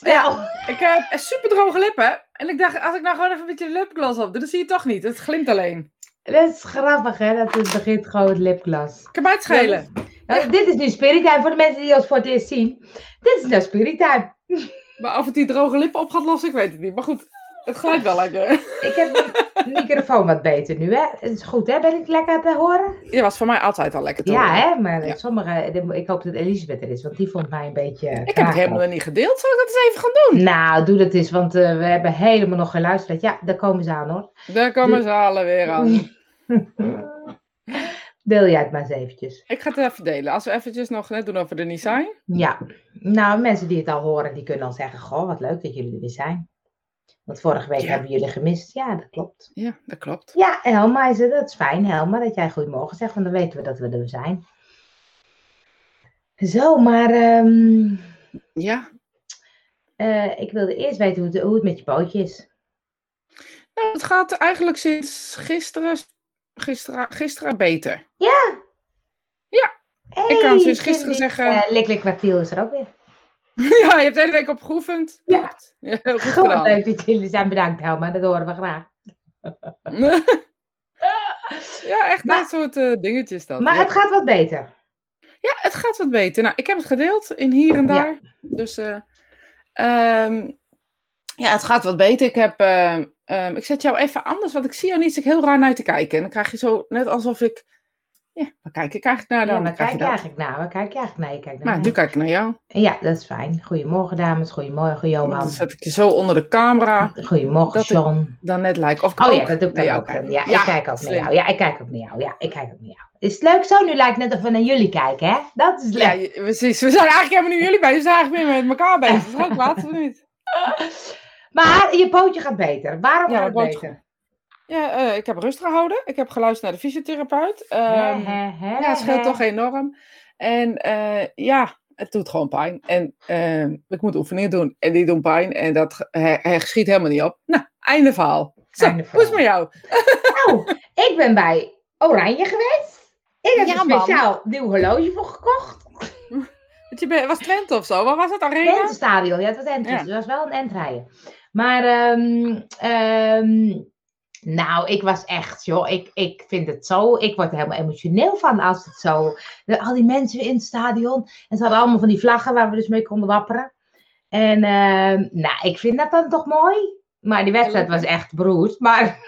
Ja, ik heb super droge lippen. En ik dacht, als ik nou gewoon even een beetje lipgloss op doe, dan zie je het toch niet. Het glimt alleen. Dat is grappig, hè? Dat het begint gewoon het lipglas. Ik heb uitschelen. Nou, dit is nu Spirit voor de mensen die ons voor het eerst zien. Dit is nou Spirit Maar of het die droge lippen op gaat lossen, ik weet het niet. Maar goed, het glijdt wel lekker. Ik heb de microfoon wat beter nu, hè? Het is goed, hè? Ben ik lekker te horen? Je was voor mij altijd al lekker te Ja, horen. hè? Maar Ja. sommige... Ik hoop dat Elisabeth er is, want die vond mij een beetje... Ik heb het helemaal niet gedeeld. Zal ik dat eens even gaan doen? Nou, doe dat eens, want eh, we hebben helemaal nog geluisterd. Ja, daar komen ze aan, hoor. Daar komen ze alle weer aan. Deel jij het maar eens eventjes. Ik ga het even delen. Als we eventjes nog net doen over de niet zijn. Ja, nou, mensen die het al horen, die kunnen dan zeggen: Goh, wat leuk dat jullie er weer zijn. Want vorige week Ja. hebben jullie gemist. Ja, dat klopt. Ja, dat klopt. Ja, Helma is het. Dat is fijn, Helma, dat jij goedemorgen zegt, want dan weten we dat we er zijn. Zo, maar ehm, Ja. eh, ik wilde eerst weten hoe het, hoe het met je pootje is. Nou, het gaat eigenlijk sinds gisteren, gisteren, gisteren beter. Hey, kan sinds gisteren zeggen- Eh, Liklik kwartiel is er ook weer. ja, je hebt de hele week op geoefend. Ja. Ja, heel goed Goed, leuk dat jullie zijn bedankt, Helma. Dat horen we graag. ja, echt Maar- dat soort eh, dingetjes dan. Maar ja. het gaat wat beter. Ja, het gaat wat beter. Nou, ik heb het gedeeld in hier en Ja. daar. Dus eh, ehm, ja, het gaat wat beter. Ik heb, ehm, ehm, ik zet jou even anders, want ik zie jou niet ik heel raar naar te kijken. En dan krijg je zo net alsof ik, ja, waar kijk ik eigenlijk naar dan? Ja, waar kijk je eigenlijk naar? Waar kijk je eigenlijk naar? Je kijkt naar Nou, nu kijk ik naar jou. Ja, dat is fijn. Goedemorgen, dames. Goedemorgen, Johan. Dan zet ik je zo onder de camera, Goedemorgen, John. dan net lijkt. Of ik Oh ja, ook dat doe ik naar dan jou ook. kijk. Ja, ik kijk ook naar jou. Ja, ik kijk ook naar jou. Ja, ik kijk ook naar jou. Is het leuk zo? Nu lijkt het net of we naar jullie kijken, hè? Dat is leuk. Ja, precies. We zijn eigenlijk helemaal nu jullie bij. We zijn eigenlijk meer met elkaar bezig. Dat laten we niet. Maar je pootje gaat beter. Waarom Ja, gaat het beter? Ja, eh, ik heb rust gehouden. Ik heb geluisterd naar de fysiotherapeut. Ehm, Ja, het scheelt toch enorm. En eh, ja, het doet gewoon pijn. En ehm, ik moet oefeningen doen. En die doen pijn. En dat hij, hij schiet helemaal niet op. Nou, einde verhaal. Zo, Einde hoe is het met jou? Nou, ik ben bij Oranje geweest. Ik heb Ja, een man. speciaal nieuw horloge voor gekocht. Bent- was Twente of zo? Waar was het? Arena? Twente-stadion, ja, het was. Ja. Het was wel een endrijden. Maar, ehm, ehm, nou, ik was echt, joh, ik, ik vind het zo, ik word er helemaal emotioneel van als het zo, al die mensen in het stadion. En ze hadden allemaal van die vlaggen waar we dus mee konden wapperen. En, ehm, nou, ik vind dat dan toch mooi. Maar die wedstrijd was echt beroerd. Maar,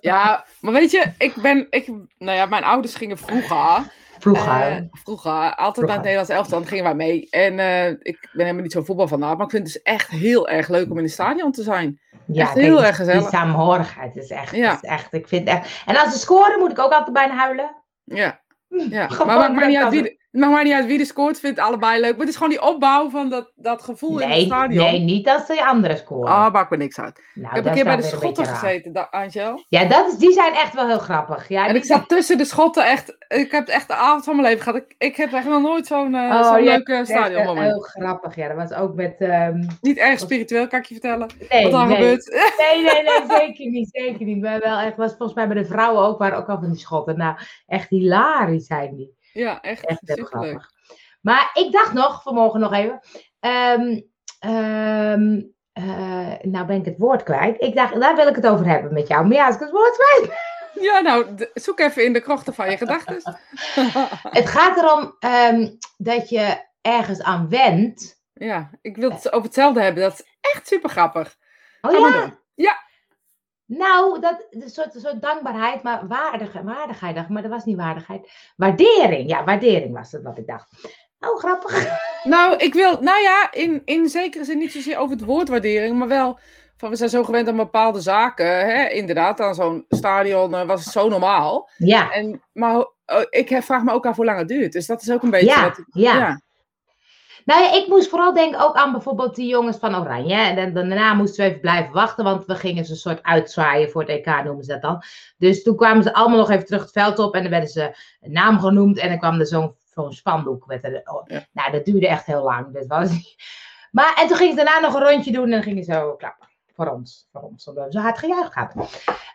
Ja, maar weet je, ik ben, ik, nou ja, mijn ouders gingen vroeger, vroeger. eh, vroeger altijd naar het Nederlands elftal, dan gingen wij mee. En eh, ik ben helemaal niet zo voetbalfanaat, maar ik vind het dus echt heel erg leuk om in het stadion te zijn. ja, echt heel erg gezellig. Die samenhorigheid is echt, Ja. is echt, ik vind echt. En als ze scoren, moet ik ook altijd bijna huilen. Ja, ja. Gewoon maar maakt, niet uit wie, het maakt maar niet uit wie de scoort, vindt allebei leuk. Maar het is gewoon die opbouw van dat, dat gevoel in het stadion. nee, niet als de anderen scoren. Ah, maakt me niks uit. nou, ik heb een keer bij de schotten gezeten, da- Angel. Ja, dat is, die zijn echt wel heel grappig. Ja, En ik zat tussen de schotten echt. Ik heb echt de avond van mijn leven gehad. Ik, ik heb echt nog nooit zo'n eh Oh, zo'n ja, leuke stadionmoment. Heel grappig, ja. Dat was ook met... ehm, Niet erg spiritueel, kan ik je vertellen. nee, wat er nee. gebeurt. Nee, nee, nee, zeker niet, zeker niet. Maar wel echt, was volgens mij bij de vrouwen ook, waren ook al van die schotten. Nou, echt hilarisch zijn die. Ja, echt, Echt superleuk. Maar ik dacht nog, vanmorgen nog even. ehm, ehm, eh, nou ben ik het woord kwijt. Ik dacht, daar wil ik het over hebben met jou. Maar ja, als ik het woord kwijt Ja, nou, zoek even in de krochten van je gedachten. Het gaat erom ehm, dat je ergens aan wendt. ja, ik wil het over hetzelfde hebben. Dat is echt super grappig. Oh. Ja. Nou, dat een soort, soort dankbaarheid, maar waardig, waardigheid dacht maar dat was niet waardigheid. Waardering, ja, waardering was het wat ik dacht. Oh, grappig. Nou, ik wil, nou ja, in, in zekere zin niet zozeer over het woord waardering, maar wel van we zijn zo gewend aan bepaalde zaken. Hè? Inderdaad, aan zo'n stadion eh, was het zo normaal. Ja, En, maar eh, ik vraag me ook af hoe lang het duurt. Dus dat is ook een beetje. Ja, wat ik- ja. ja. Nou ja, ik moest vooral denken ook aan bijvoorbeeld die jongens van Oranje. En dan, dan- daarna moesten we even blijven wachten, want we gingen ze een soort uitzwaaien voor het EK, noemen ze dat dan. Dus toen kwamen ze allemaal nog even terug het veld op en dan werden ze een naam genoemd en dan kwam er zo'n zo'n spandoek. Met oh, Ja. Nou, dat duurde echt heel lang. Dat was. Maar en toen gingen ze daarna nog een rondje doen en dan gingen ze zo klappen. Voor ons, voor ons, omdat we zo hard gejuicht hadden.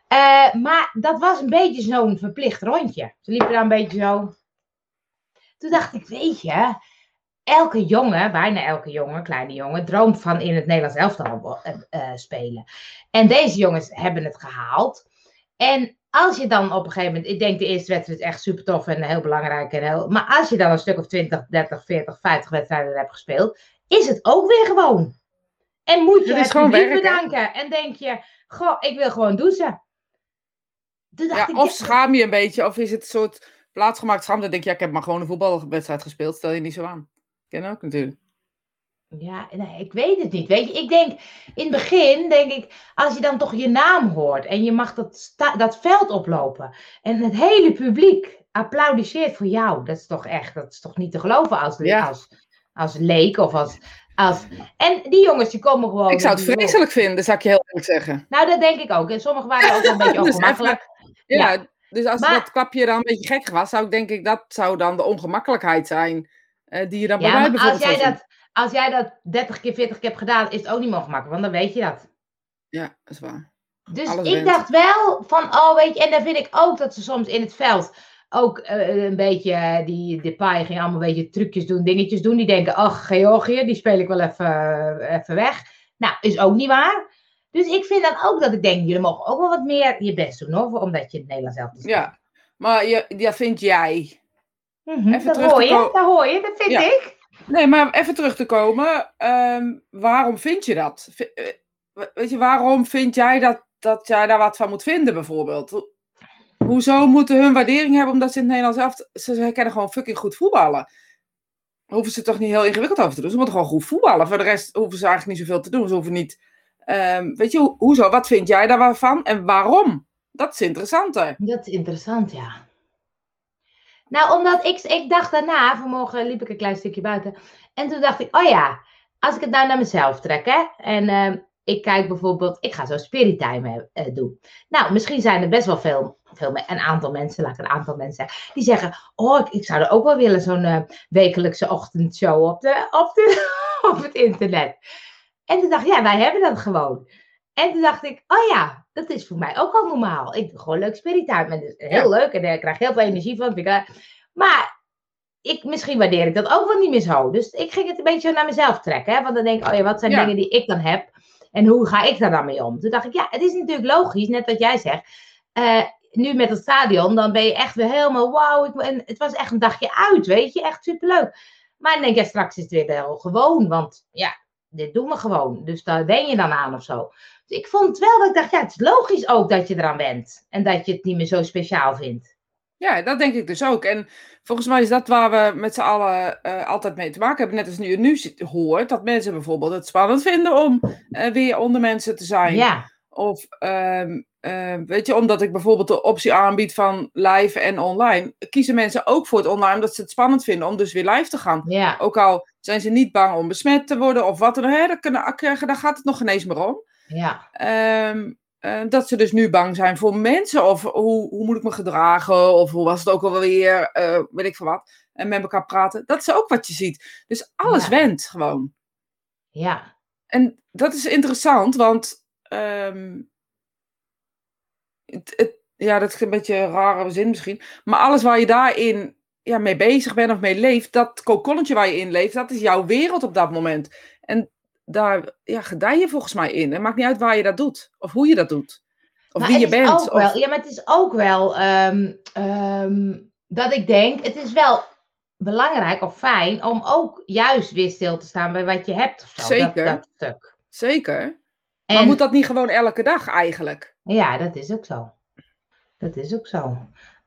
Eh, maar dat was een beetje zo'n verplicht rondje. Ze liepen daar een beetje zo. Toen dacht ik, weet je, elke jongen, bijna elke jongen, kleine jongen, droomt van in het Nederlands elftal uh, spelen. En deze jongens hebben het gehaald. En als je dan op een gegeven moment, ik denk de eerste wedstrijd is echt super tof en heel belangrijk. En heel, maar als je dan een stuk of 20, 30, 40, 50 wedstrijden hebt gespeeld, is het ook weer gewoon. En moet je het, bedanken. En denk je, goh, ik wil gewoon douchen. Ja, of schaam je een beetje, of is het een soort plaatsgemaakt schaamte. Dan denk je, ja, ik heb maar gewoon een voetbalwedstrijd gespeeld. Stel je niet zo aan. Ken ook natuurlijk. Ja, nee, ik weet het niet. Weet je, ik denk, in het begin denk ik, als je dan toch je naam hoort en je mag dat, dat veld oplopen en het hele publiek applaudisseert voor jou, dat is toch echt, dat is toch niet te geloven als, als, als leek of als, als... En die jongens die komen gewoon... Ik zou het vreselijk vinden, zou ik je heel eerlijk zeggen. Nou, dat denk ik ook. En sommigen waren ook een beetje dus ongemakkelijk. ja, ja, dus als dat kapje dan een beetje gek was, zou ik denk ik, dat zou dan de ongemakkelijkheid zijn uh, die je dan bij mij bijvoorbeeld als jij dat als jij dat 30 keer, 40 keer hebt gedaan, is het ook niet gemakkelijk, want dan weet je dat. Ja, dat is waar. Dus ik dacht wel van, oh weet je, en dan vind ik ook dat ze soms in het veld ook uh, een beetje, uh, die Depay ging allemaal een beetje trucjes doen, dingetjes doen. Die denken, ach, Georgië, die speel ik wel even, even weg. Nou, is ook niet waar. Dus ik vind dan ook dat ik denk, jullie mogen ook wel wat meer je best doen, hoor, omdat je het Nederlands zelf Ja, maar je, dat vind jij. Mm -hmm, dat hoor je, dat hoor je, dat vind ja. ik. Nee, maar even terug te komen. Ehm, waarom vind je dat? Eh, weet je, waarom vind jij dat, dat jij daar wat van moet vinden, bijvoorbeeld? Hoezo moeten hun waardering hebben omdat ze in het Nederlands zelf... Ze herkennen gewoon fucking goed voetballen. Hoeven ze toch niet heel ingewikkeld over te doen. Ze moeten gewoon goed voetballen. Voor de rest hoeven ze eigenlijk niet zoveel te doen. Ze hoeven niet... Um, weet je, hoezo? Wat vind jij daarvan en waarom? Dat is interessanter. Dat is interessant, ja. Nou, omdat ik, ik dacht daarna, vanmorgen liep ik een klein stukje buiten. En toen dacht ik, oh ja, als ik het nou naar mezelf trek, hè. En uh, ik kijk bijvoorbeeld, ik ga zo spirit time uh, doen. Nou, misschien zijn er best wel veel, veel een aantal mensen, laat ik een aantal mensen zeggen, die zeggen, oh, ik, ik zou er ook wel willen zo'n uh, wekelijkse ochtendshow op, de, op, de, op het internet. En toen dacht ik, ja, wij hebben dat gewoon. En toen dacht ik, oh ja, dat is voor mij ook al normaal. Ik doe gewoon leuk spirit time. En dat is heel leuk en daar krijg ik heel veel energie van. Maar ik, misschien waardeer ik dat ook wel niet meer zo. Dus ik ging het een beetje naar mezelf trekken. Hè? Want dan denk ik, oh ja, wat zijn dingen die ik dan heb? En hoe ga ik daar dan mee om? Toen dacht ik, ja, het is natuurlijk logisch, net wat jij zegt. Uh, nu met het stadion, dan ben je echt weer helemaal wauw. En het was echt een dagje uit, weet je. Echt superleuk. Maar dan denk je, straks is het weer wel gewoon. Want ja, dit doen we gewoon. Dus daar ben je dan aan of zo. Dus ik vond wel dat ik dacht, ja, het is logisch ook dat je eraan bent. En dat je het niet meer zo speciaal vindt. Ja, dat denk ik dus ook. En volgens mij is dat waar we met z'n allen uh, altijd mee te maken hebben. Net als nu je nu hoort, dat mensen bijvoorbeeld het spannend vinden om uh, weer onder mensen te zijn. Ja. Of, uh, weet je, omdat ik bijvoorbeeld de optie aanbied van live en online, kiezen mensen ook voor het online omdat ze het spannend vinden om dus weer live te gaan. Ja. Ook al zijn ze niet bang om besmet te worden of wat dan ook, daar gaat het nog geen eens meer om. Ja. Um, uh, dat ze dus nu bang zijn voor mensen. Of hoe, hoe moet ik me gedragen? Of hoe was het ook alweer? Uh, weet ik van wat. En met elkaar praten. Dat is ook wat je ziet. Dus alles ja. went gewoon. Ja. En dat is interessant, want. Um, het, het, ja, dat is een beetje een rare zin misschien. Maar alles waar je daarin ja, mee bezig bent of mee leeft, dat kokonnetje waar je in leeft, dat is jouw wereld op dat moment. En daar ja, gedij je volgens mij in. Het maakt niet uit waar je dat doet. Of hoe je dat doet. Of maar wie je bent. Ook wel, ja, maar het is ook wel um, um, dat ik denk, het is wel belangrijk of fijn om ook juist weer stil te staan bij wat je hebt. Of zo, Zeker. Dat, dat stuk. Zeker. En, maar moet dat niet gewoon elke dag eigenlijk? Ja, dat is ook zo. Dat is ook zo.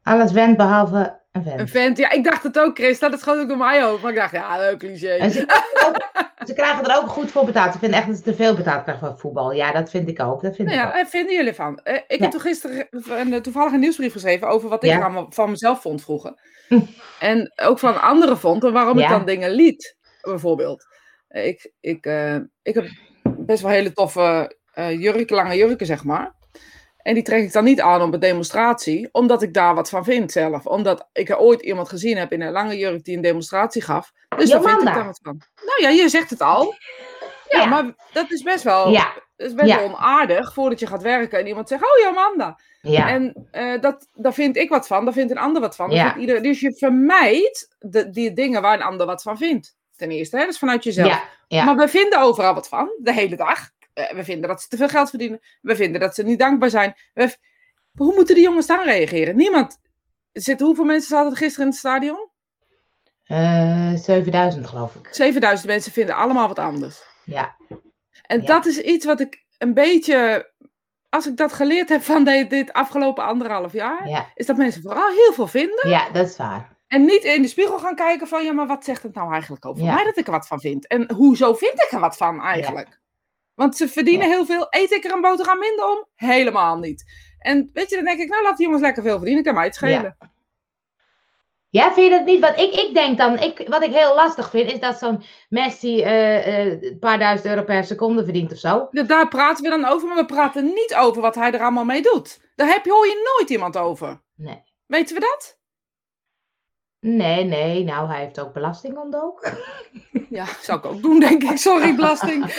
Alles went behalve een vent. Een vent, ja, ik dacht het ook, Chris. Dat is gewoon ook door mij hoofd. Maar ik dacht, ja, leuk cliché. En ze, ook, ze, krijgen er ook goed voor betaald. Ze vinden echt dat ze te veel betaald krijgen voor voetbal. Ja, dat vind ik ook. Dat vind nou ik ja, ook. vinden jullie van? Uh, ik ja. heb toen gisteren een, toevallig een nieuwsbrief geschreven over wat ik ja. van mezelf vond vroeger. En ook van anderen vond en waarom ik dan dingen liet, bijvoorbeeld. Ik, ik, uh, ik heb best wel hele toffe uh, jurken, lange jurken, zeg maar. En die trek ik dan niet aan op een demonstratie, omdat ik daar wat van vind zelf. Omdat ik er ooit iemand gezien heb in een lange jurk die een demonstratie gaf. Dus daar vind ik daar wat van. Nou ja, je zegt het al. Ja, ja. maar dat is best wel, ja. is best Ja. wel onaardig voordat je gaat werken en iemand zegt, oh Jomanda. Ja, En eh, dat, daar vind ik wat van, daar vindt een ander wat van. Ja. ieder, dus je vermijdt de, die dingen waar een ander wat van vindt. ten eerste. Hè? Dat is vanuit jezelf. Ja. Maar we vinden overal wat van, de hele dag. Eh, we vinden dat ze te veel geld verdienen. We vinden dat ze niet dankbaar zijn. We- hoe moeten die jongens dan reageren? Niemand. Zit, hoeveel mensen zaten er gisteren in het stadion? Eh, 7000 geloof ik. 7000 mensen vinden allemaal wat anders. Ja, En Ja. dat is iets wat ik een beetje, als ik dat geleerd heb van de- dit afgelopen anderhalf jaar, ja, is dat mensen vooral heel veel vinden. ja, dat is waar. En niet in de spiegel gaan kijken van, ja, maar wat zegt het nou eigenlijk over Ja. mij dat ik er wat van vind? En hoezo vind ik er wat van eigenlijk? Want ze verdienen heel veel. Eet ik er een boterham minder om? Helemaal niet. En weet je, dan denk ik, nou laat die jongens lekker veel verdienen, kan mij het schelen. Ja, vind je dat niet? Want ik, ik denk dan, ik, wat ik heel lastig vind, is dat zo'n Messi eh, een paar duizend euro per seconde verdient of zo. Ja, Daar praten we dan over, maar we praten niet over wat hij er allemaal mee doet. Daar heb je, hoor je nooit iemand over. Nee. Weten we dat? Nee, nee, nou, hij heeft ook belasting ontdoken. Ja, zou ik ook doen, denk ik. Sorry, belasting.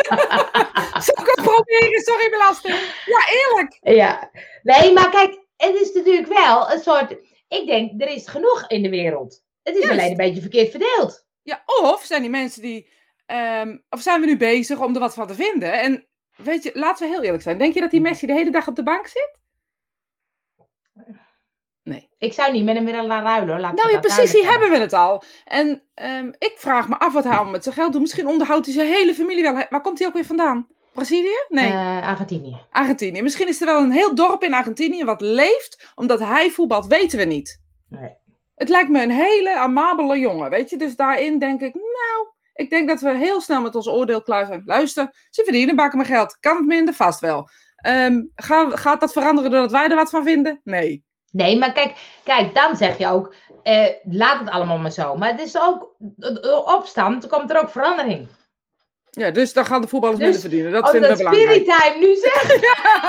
zou ik ook proberen, sorry, belasting. Ja, eerlijk. Ja, nee, maar kijk, het is natuurlijk wel een soort. Ik denk, er is genoeg in de wereld. Het is Juist. alleen een beetje verkeerd verdeeld. Ja, of zijn die mensen die. ehm, of zijn we nu bezig om er wat van te vinden? En weet je, laten we heel eerlijk zijn. Denk je dat die Messi de hele dag op de bank zit? Ik zou niet met hem willen laten ruilen. Laat ik Nou ja, precies, die hebben we het al. En ehm, ik vraag me af wat hij allemaal met zijn geld doet. Misschien onderhoudt hij zijn hele familie wel. Waar komt hij ook weer vandaan? Brazilië? Nee. Eh, Argentinië. Argentinië. Misschien is er wel een heel dorp in Argentinië wat leeft, omdat hij voetbalt, weten we niet. Nee. Het lijkt me een hele amabele jongen, weet je. Dus daarin denk ik, nou, ik denk dat we heel snel met ons oordeel klaar zijn. Luister, ze verdienen bakken mijn geld. Kan het minder? Vast wel. Ehm, ga- gaat dat veranderen doordat wij er wat van vinden? Nee. Nee, maar kijk, kijk, dan zeg je ook, eh, laat het allemaal maar zo. Maar het is ook, opstand, er komt er ook verandering. Ja, dus dan gaan de voetballers Dus, minder verdienen. Dat vinden we belangrijk. Spirit Time nu zegt.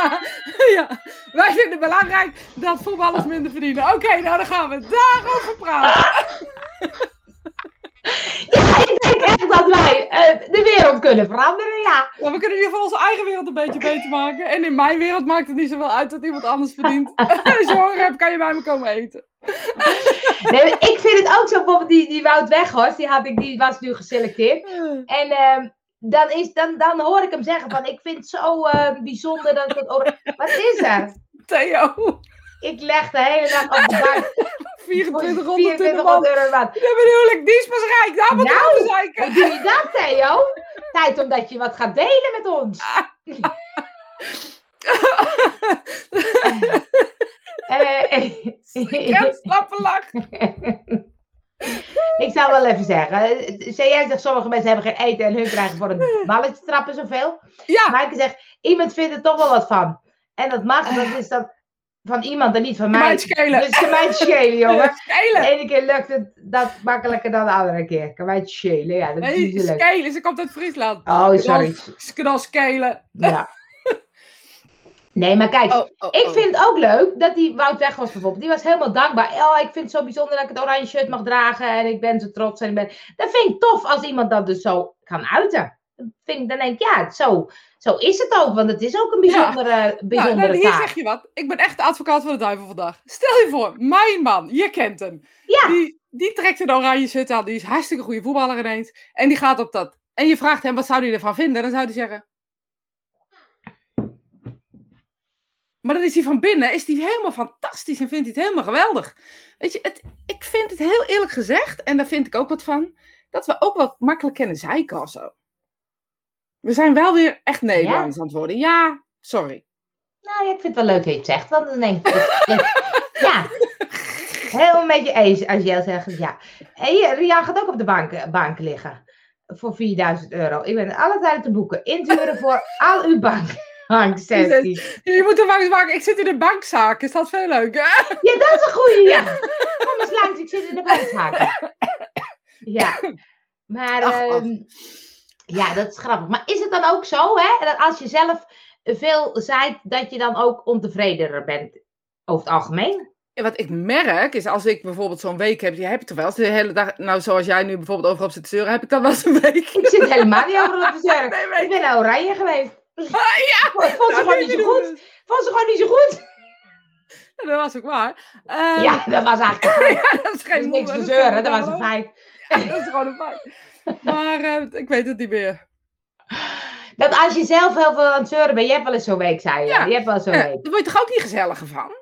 ja, wij vinden het belangrijk dat voetballers minder verdienen. Oké, nou dan gaan we daarover praten. Ja, ik denk echt dat wij eh, de wereld kunnen veranderen, ja. Ja, we kunnen in ieder geval onze eigen wereld een beetje beter maken. En in mijn wereld maakt het niet zoveel uit dat iemand anders verdient. Als je honger hebt, kan je bij me komen eten. Nee, ik vind het ook zo, bijvoorbeeld die, die Wout Weghorst, die, had ik, die was nu geselecteerd. En ehm, dan, is, dan, dan hoor ik hem zeggen van, ik vind het zo eh, bijzonder dat ik het... Wat is er? Theo, Ik leg de hele dag op de bank 2400 in de man. 2400 euro maand. Ja, bedoel ik, die is pas rijk. Daar moet Nou. ik. Hoe doe je dat, Theo? Tijd omdat je wat gaat delen met ons. Ja, slappe lach. ik zou wel even zeggen. Jij zegt, sommige mensen hebben geen eten en hun krijgen voor een balletje trappen zoveel. Ja, Maar ik zeg, iemand vindt er toch wel wat van. En dat mag, dat is dan van iemand en niet van Kan mij. mij het schelen. Dus kan mij het schelen, jongen. De schelen. ene keer lukt het dat makkelijker dan de andere keer. Kan mij het schelen, ja. Dat is Nee, leuk. skelen. Ze komt uit Friesland. Oh, sorry. Knal skelen. Ja. Nee, maar kijk, Oh, oh, Ik oh. vind het ook leuk dat die Wout weg was bijvoorbeeld. Die was helemaal dankbaar. Oh, ik vind het zo bijzonder dat ik het oranje shirt mag dragen. En ik ben zo trots. En ik ben... Dat vind ik tof als iemand dat dus zo kan uiten. Dan, vind ik, dan denk ik, ja, zo, zo is het ook. Want het is ook een bijzondere, Nou, bijzondere nou, hier taak. zeg je wat. Ik ben echt de advocaat van de duivel vandaag. Stel je voor, mijn man, je kent hem. Ja. Die, die trekt een oranje shirt aan. Die is hartstikke goede voetballer ineens. En die gaat op dat. En je vraagt hem, wat zou hij ervan vinden? Dan zou hij zeggen... Maar dan is hij van binnen, is hij helemaal fantastisch en vindt hij het helemaal geweldig. Weet je, het, ik vind het heel eerlijk gezegd, en daar vind ik ook wat van, dat we ook wat makkelijk kennen zeiken of zo. We zijn wel weer echt Nederlands aan het worden. Ja, sorry. Nou, ja, ik vind het wel leuk dat je het zegt. Want dan denk ik, ja, heel een beetje eens als jij zegt, ja. En Rian gaat ook op de bank, bank liggen. Voor 4000 euro. Ik ben alle tijd te boeken. Inturen voor al uw bank. Banksessies. Je moet er eens maken. Ik zit in de bankzaak. Is dat veel leuker? Ja, dat is een goeie, ja. Kom eens langs, ik zit in de bankzaak. Ja. Maar, Ach, ach. Ehm, ja, dat is grappig. Maar is het dan ook zo, hè, dat als je zelf veel zaait, dat je dan ook ontevredener bent over het algemeen? Ja, wat ik merk is als ik bijvoorbeeld zo'n week heb. Die heb ik toch wel eens de hele dag. Nou, zoals jij nu bijvoorbeeld overal zit te zeuren. Heb ik dan wel eens een week. Ik zit helemaal niet over op de zeuren. Nee, Ik ben naar oranje geweest. Ah, ja, Ik vond ze gewoon niet zo goed. Vond ze gewoon niet zo goed. Ja, dat was ook waar. Ehm, Ja, dat was eigenlijk ja, dat is dat is geen niks te zeuren. Dat was een een feit. Ja, dat is gewoon een feit. Maar eh, ik weet het niet meer. Dat als je zelf heel veel aan het zeuren bent, je hebt wel eens zo'n week, zei je. Ja. Je hebt wel zo'n week. daar word je toch ook niet gezelliger van?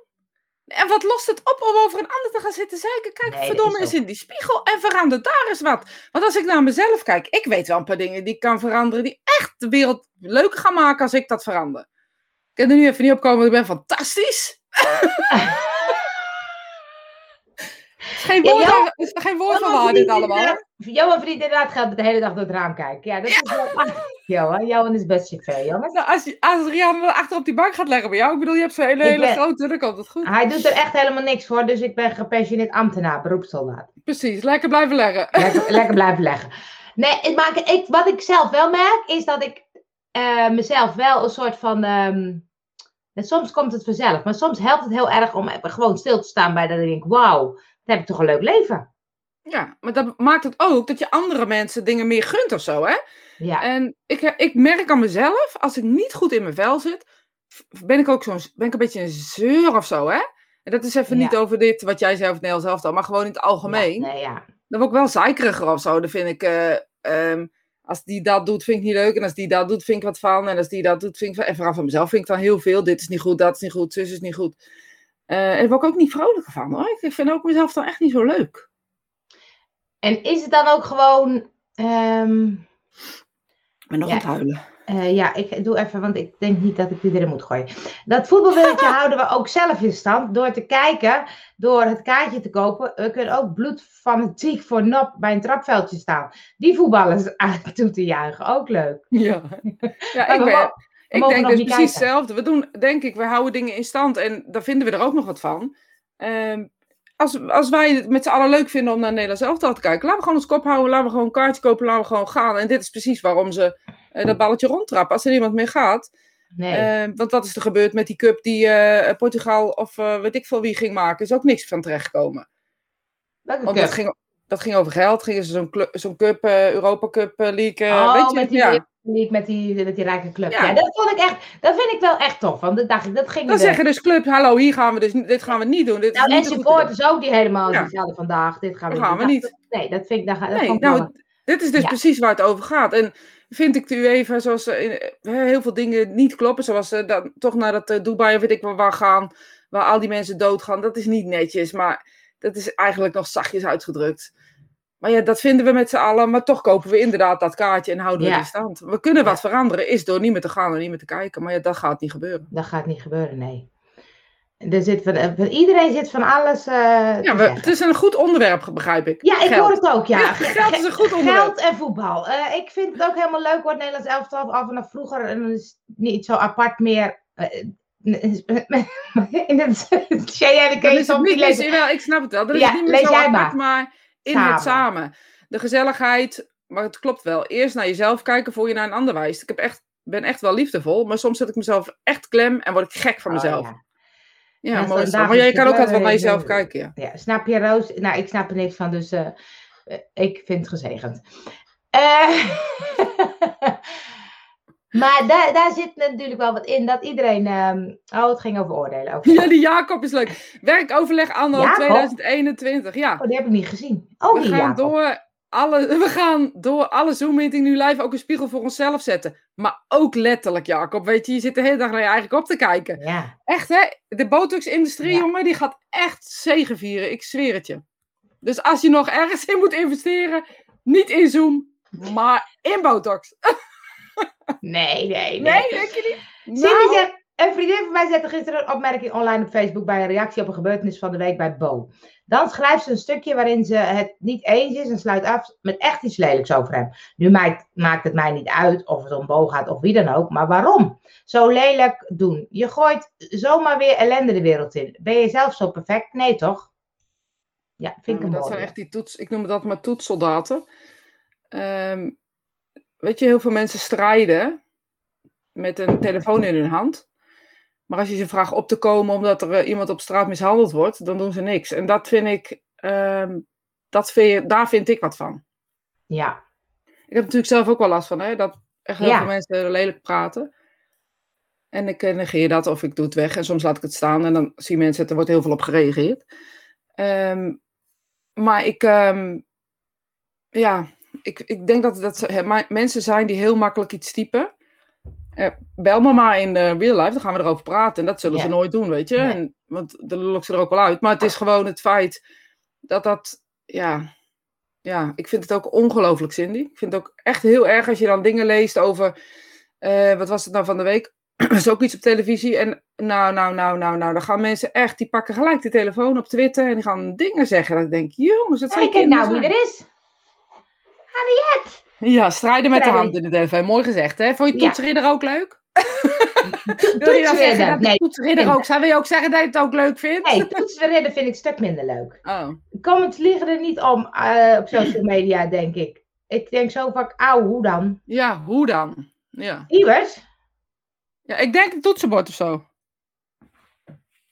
En wat lost het op om over een ander te gaan zitten zeiken? Kijk, Nee, verdomme is eens in die spiegel en verander daar eens wat. Want als ik naar mezelf kijk, ik weet wel een paar dingen die ik kan veranderen, die echt de wereld leuker gaan maken als ik dat verander. Ik kan er nu even niet op komen, want ik ben fantastisch. geen Ja, woord, jou- is geen woord van Johan waar dit allemaal. Johan verdient inderdaad geld met de hele dag door het raam kijken. Ja, dat is wel... Johan, Johan is best chauffeur, jongens. Nou, als, als Rianne achter op die bank gaat leggen bij jou, ik bedoel, je hebt zo'n hele, Ik hele ben- grote, dan komt het goed. Hij doet er echt helemaal niks voor, dus ik ben gepensioneerd ambtenaar, beroepssoldaat. Precies, lekker blijven leggen. Lekker, lekker blijven leggen. Nee, maakt, ik, wat ik zelf wel merk, is dat ik eh, mezelf wel een soort van... ehm, en soms komt het vanzelf, maar soms helpt het heel erg om gewoon stil te staan bij dat ik denk, wauw, dan heb ik toch een leuk leven. Ja, maar dat maakt het ook dat je andere mensen dingen meer gunt of zo, hè? Ja, En ik, ik merk aan mezelf, als ik niet goed in mijn vel zit, ben ik ook zo'n, ben ik een beetje een zeur of zo, hè? En dat is even Ja. niet over dit, wat jij zei over het Nederlands elftal, maar gewoon in het algemeen. Ja, nee, ja. Dan word ik wel zeikeriger of zo. Dan vind ik, eh, ehm, als die dat doet, vind ik niet leuk. En als die dat doet, vind ik wat van. En als die dat doet, vind ik van... En vooral van mezelf vind ik dan heel veel. Dit is niet goed, dat is niet goed, zus is niet goed. Eh, en daar word ik ook niet vrolijker van, hoor. Ik vind ook mezelf dan echt niet zo leuk. En is het dan ook gewoon... ehm, Ik ben nog Ja. aan het huilen. Eh, ja, ik doe even, want ik denk niet dat ik die erin moet gooien. Dat voetbalwilletje houden we ook zelf in stand door te kijken, door het kaartje te kopen. We kunnen ook bloedfanatiek voor Nop bij een trapveldje staan. Die voetballers aan toe te juichen, ook leuk. Ja, ja ik, ben, ik denk dus precies kijken. hetzelfde. We doen, denk ik, we houden dingen in stand en daar vinden we er ook nog wat van. Ehm, als, als wij het met z'n allen leuk vinden om naar Nederlands elftal te kijken, laten we gewoon ons kop houden, laten we gewoon een kaartje kopen, laten we gewoon gaan. En dit is precies waarom ze eh, dat balletje rondtrappen. Als er niemand meer gaat. Nee, Ehm, want wat is er gebeurd met die cup die eh, Portugal of eh, weet ik veel wie ging maken? Is ook niks van terechtgekomen. welke cup? ging, dat ging over geld. Gingen ze zo'n zo'n cup, eh, Europa Cup eh, League. eh, oh, weet je? met die, ja. league, met die, met die rijke club. Ja. Ja. dat vond ik echt, dat vind ik wel echt tof. Want dat dacht ik, dat ging Dan zeggen dus club, hallo, hier gaan we dus, dit gaan we niet doen. Dit is Nou, niet en supporters ook die helemaal Ja. die vandaag, dit gaan we Dat gaan we niet. Dat- Nee, dat vind ik, dat, dat Nee, ik nou, dit is dus Ja. precies waar het over gaat. En vind ik de UEFA, zoals heel veel dingen niet kloppen, zoals eh, dan, toch naar dat Dubai of weet ik wel waar gaan, waar al die mensen doodgaan, dat is niet netjes, maar dat is eigenlijk nog zachtjes uitgedrukt. Maar ja, dat vinden we met z'n allen, maar toch kopen we inderdaad dat kaartje en houden we Ja. die stand. We kunnen wat veranderen, is door niet meer te gaan en niet meer te kijken, maar ja, dat gaat niet gebeuren. Dat gaat niet gebeuren, nee. Er zit van, eh, van- iedereen zit van alles. eh, Ja, we, het is een goed onderwerp, begrijp ik. ja ik Geld. hoor het ook, ja. Ja, geld is een goed onderwerp. Geld en voetbal. Eh, ik vind het ook helemaal leuk het Nederlands elftal. Al vanaf vroeger en is niet zo apart meer. in het niet lezen. jawel, ik snap het wel. Dan is Ja, niet meer zo apart, maar, in Samen. het samen. De gezelligheid, maar het klopt wel. Eerst naar jezelf kijken voor je naar een ander wijst. Ik heb echt, ben echt wel liefdevol, maar soms zet ik mezelf echt klem en word ik gek van Oh, mezelf. ja. ja, Ja, mooi. zo'n zo. Maar jij kan ook altijd wel naar jezelf kijken, ja. Ja, snap je, Roos? Nou, ik snap er niks van, dus eh, eh, ik vind het gezegend. Eh, maar daar, daar zit natuurlijk wel wat in dat iedereen. ehm, oh, het ging over oordelen. Over... Ja, die Jacob is leuk. Werkoverleg anno Jacob? 2021, ja. Oh, die heb ik niet gezien. Oh, We die gaan, Jacob. door alle, we gaan door alle Zoom-meeting nu live ook een spiegel voor onszelf zetten. Maar ook letterlijk, Jacob. Weet je, je zit de hele dag naar je eigen kop te kijken. Ja, Echt, hè? De botox-industrie, Ja. jongen, die gaat echt zegevieren. Ik zweer het je. Dus als je nog ergens in moet investeren, niet in Zoom, maar in botox. nee, nee, nee. Nee, denk je niet? Nou, zegt, een vriendin van mij zette gisteren een opmerking online op Facebook bij een reactie op een gebeurtenis van de week bij Bo. Dan schrijft ze een stukje waarin ze het niet eens is en sluit af met echt iets lelijks over hem. Nu maakt, maakt het mij niet uit of het om Bo gaat of wie dan ook, maar waarom? Zo lelijk doen. Je gooit zomaar weer ellende de wereld in. Ben je zelf zo perfect? Nee toch? Ja, vind Ja, ik een dat zijn echt die toets, ik noem dat maar toetssoldaten. Ehm, weet je, heel veel mensen strijden met een telefoon in hun hand. Maar als je ze vraagt op te komen omdat er eh, iemand op straat mishandeld wordt, dan doen ze niks. En dat vind ik, ehm, dat vind je, daar vind ik wat van. Ja, Ik heb natuurlijk zelf ook wel last van, hè, dat echt heel Ja. veel mensen lelijk praten. En ik eh, negeer dat of ik doe het weg en soms laat ik het staan en dan zien mensen het, er wordt heel veel op gereageerd. Ehm, maar ik, ehm, ja, ik, ik denk dat dat mensen zijn die heel makkelijk iets typen. Eh, bel me maar in eh, real life, dan gaan we erover praten. En dat zullen ze nooit doen, weet je. Nee. En, want dan ik ze er ook wel uit. Maar het is gewoon het feit dat dat, ja... Ja, ik vind het ook ongelooflijk, Cindy. Ik vind het ook echt heel erg als je dan dingen leest over... eh, wat was het nou van de week? Er is ook iets op televisie. En nou, nou, nou, nou, nou, dan gaan mensen echt... Die pakken gelijk de telefoon op Twitter en die gaan dingen zeggen. Dat ik denk, jongens, dat zijn Kijk nou wie er is. Harriet. Ja, strijden met de hand in de tv. Mooi gezegd, hè? Vond je Ja. toetsridder ook leuk? Wil je zeggen Toetsridder. dat Nee, toetsridder ook... Zou je ook zeggen dat je het ook leuk vindt? nee toetsredden vind ik een stuk minder leuk. Oh. Comments liggen er niet om eh, op social media, denk ik. Ik denk zo vaak, auw, hoe dan? Ja, hoe dan? Ja. Iwers? ja, ik denk een toetsenbord of zo.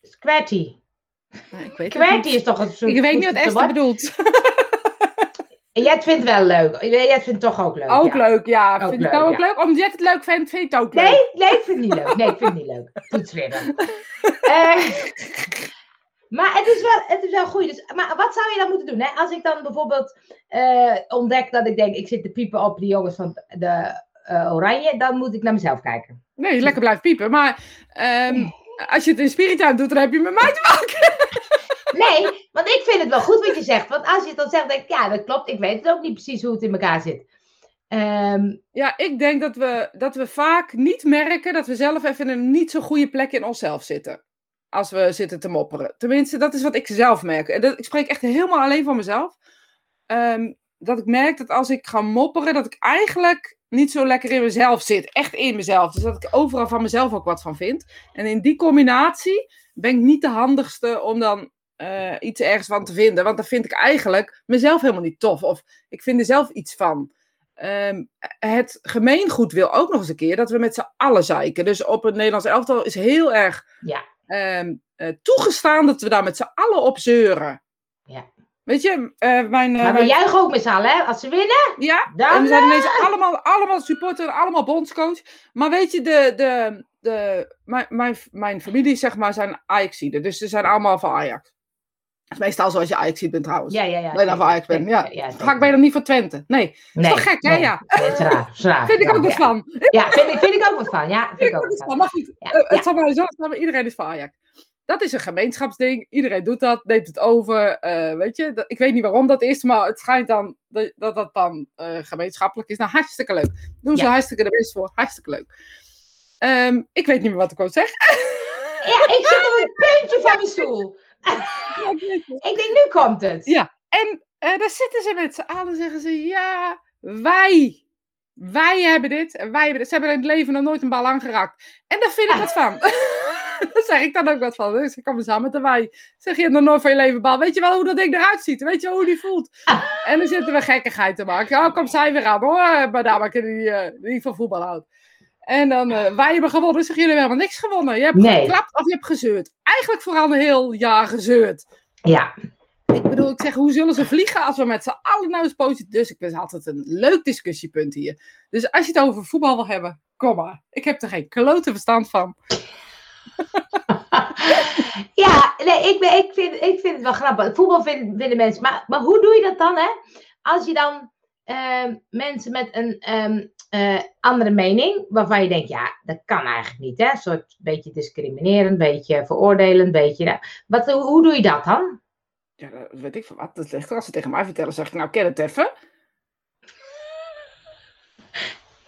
Squatty. Ik weet niet. is toch een soort... Ik weet niet wat Esther bedoelt. En jij vindt wel leuk. Jij vindt het toch ook leuk. Ook ja. leuk, ja. Ook vind leuk, het nou ook ja. leuk? Omdat jij het leuk vindt, vind je het ook leuk. Nee, nee, ik vind het niet leuk. Nee, ik vind het niet leuk. Toetsridden. Eh, maar het is wel, het is wel goed. Dus, maar wat zou je dan moeten doen? Hè? Als ik dan bijvoorbeeld eh, ontdek dat ik denk, ik zit te piepen op die jongens van de eh, Oranje, dan moet ik naar mezelf kijken. Nee, lekker blijft piepen. Maar ehm, als je het in Spirituin doet, dan heb je met mij te maken. Nee, want ik vind het wel goed wat je zegt. Want als je het dan zegt, denk ik, ja, dat klopt. Ik weet het ook niet precies hoe het in elkaar zit. Ehm, Ja, ik denk dat we, dat we vaak niet merken dat we zelf even in een niet zo goede plek in onszelf zitten. Als we zitten te mopperen. Tenminste, dat is wat ik zelf merk. Ik spreek echt helemaal alleen van mezelf. Ehm, dat ik merk dat als ik ga mopperen, dat ik eigenlijk niet zo lekker in mezelf zit. Echt in mezelf. Dus dat ik overal van mezelf ook wat van vind. En in die combinatie ben ik niet de handigste om dan eh, iets ergens van te vinden. Want dan vind ik eigenlijk mezelf helemaal niet tof. Of ik vind er zelf iets van. Ehm, het gemeengoed wil ook nog eens een keer dat we met z'n allen zeiken. Dus op het Nederlands elftal is heel erg Ja. ehm, eh, toegestaan dat we daar met z'n allen op zeuren. Ja. Weet je, eh, mijn... maar we mijn- juichen ook met z'n allen, hè? Als ze winnen, ja, en dan... we zijn ineens allemaal, allemaal supporter, allemaal bondscoach. Maar weet je, de, de, de, mijn, mijn, mijn familie zeg maar zijn Ajaxiden. Dus ze zijn allemaal van Ajax. Is meestal zoals je Ajax bent trouwens. Ja, ja, ja. Je Ajax bent, ja. ja Vaak ben je dan niet van Twente. Nee, Nee, toch gek, hè? nee. Ja. Nee, is raar, is raar. vind ik ook wat van. Ja, vind ik, vind ik ook wat van. Ja, vind ik ook wat is van. eh, ja. het zal maar zo maar iedereen is van Ajax. Dat is een gemeenschapsding. Iedereen doet dat, neemt het over. eh, weet je, dat- ik weet niet waarom dat is, maar het schijnt dan dat dat, dat dan eh, gemeenschappelijk is. Nou, hartstikke leuk. Doen ze hartstikke de best voor. Hartstikke leuk. Ehm, ik weet niet meer wat ik wou zeggen. Ja, ik zit op het puntje van mijn stoel. Ik denk, nu komt het. Ja. En eh, daar zitten ze met z'n allen zeggen ze, ja, wij, wij hebben dit en wij hebben dit. Ze hebben in het leven nog nooit een bal aangeraakt. En daar vind ik wat van. daar zeg ik dan ook wat van. Dus ik kom samen met de wij. Zeg je nog nooit van je leven bal. Weet je wel hoe dat ding eruit ziet? Weet je wel hoe die voelt? En dan zitten we gekkigheid te maken. Oh, kom zij weer aan hoor. Madame, die, eh, die van voetbal houdt. En dan, eh, wij hebben gewonnen. Zeg jullie hebben helemaal niks gewonnen. Je hebt Nee. geklapt of je hebt gezeurd. Eigenlijk vooral een heel jaar gezeurd. Ja, Ik bedoel, ik zeg, hoe zullen ze vliegen als we met z'n allen nou eens positief... Dus ik het altijd een leuk discussiepunt hier. Dus als je het over voetbal wil hebben, kom maar. Ik heb er geen klote verstand van. ja nee, ik, ben, ik, vind, ik vind het wel grappig. Voetbal vinden, vinden mensen. Maar, maar hoe doe je dat dan, hè? Als je dan ehm, mensen met een ehm, eh, andere mening, waarvan je denkt, ja, dat kan eigenlijk niet, hè? Een soort beetje discriminerend, beetje veroordelend, beetje. nou, Wat, hoe, hoe doe je dat dan? Ja, dat weet ik van wat. Dat ligt er. Als ze tegen mij vertellen, zeg ik, nou, ken het even.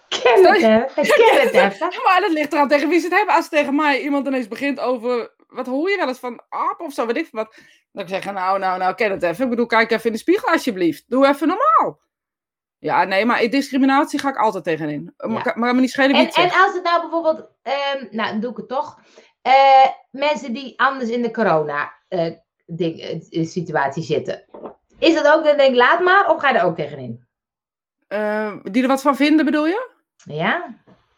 Ken het, hè? Ken het even. Maar dat ligt eraan tegen wie ze het hebben. Als tegen mij iemand ineens begint over... Wat hoor je wel eens van aap of zo, weet ik veel wat. Dan kan ik zeggen, nou, nou, nou, ken het even. Ik bedoel, kijk even in de spiegel alsjeblieft. Doe even normaal. Ja, nee, maar discriminatie ga ik altijd tegenin. Maar, maar me niet schelen wie En, en als het nou bijvoorbeeld, ehm, nou dan doe ik het toch, Eh, mensen die anders in de corona eh, ding, eh, situatie zitten. Is dat ook dan denk ik, laat maar, of ga je er ook tegenin? Die er wat van vinden, bedoel je? Ja?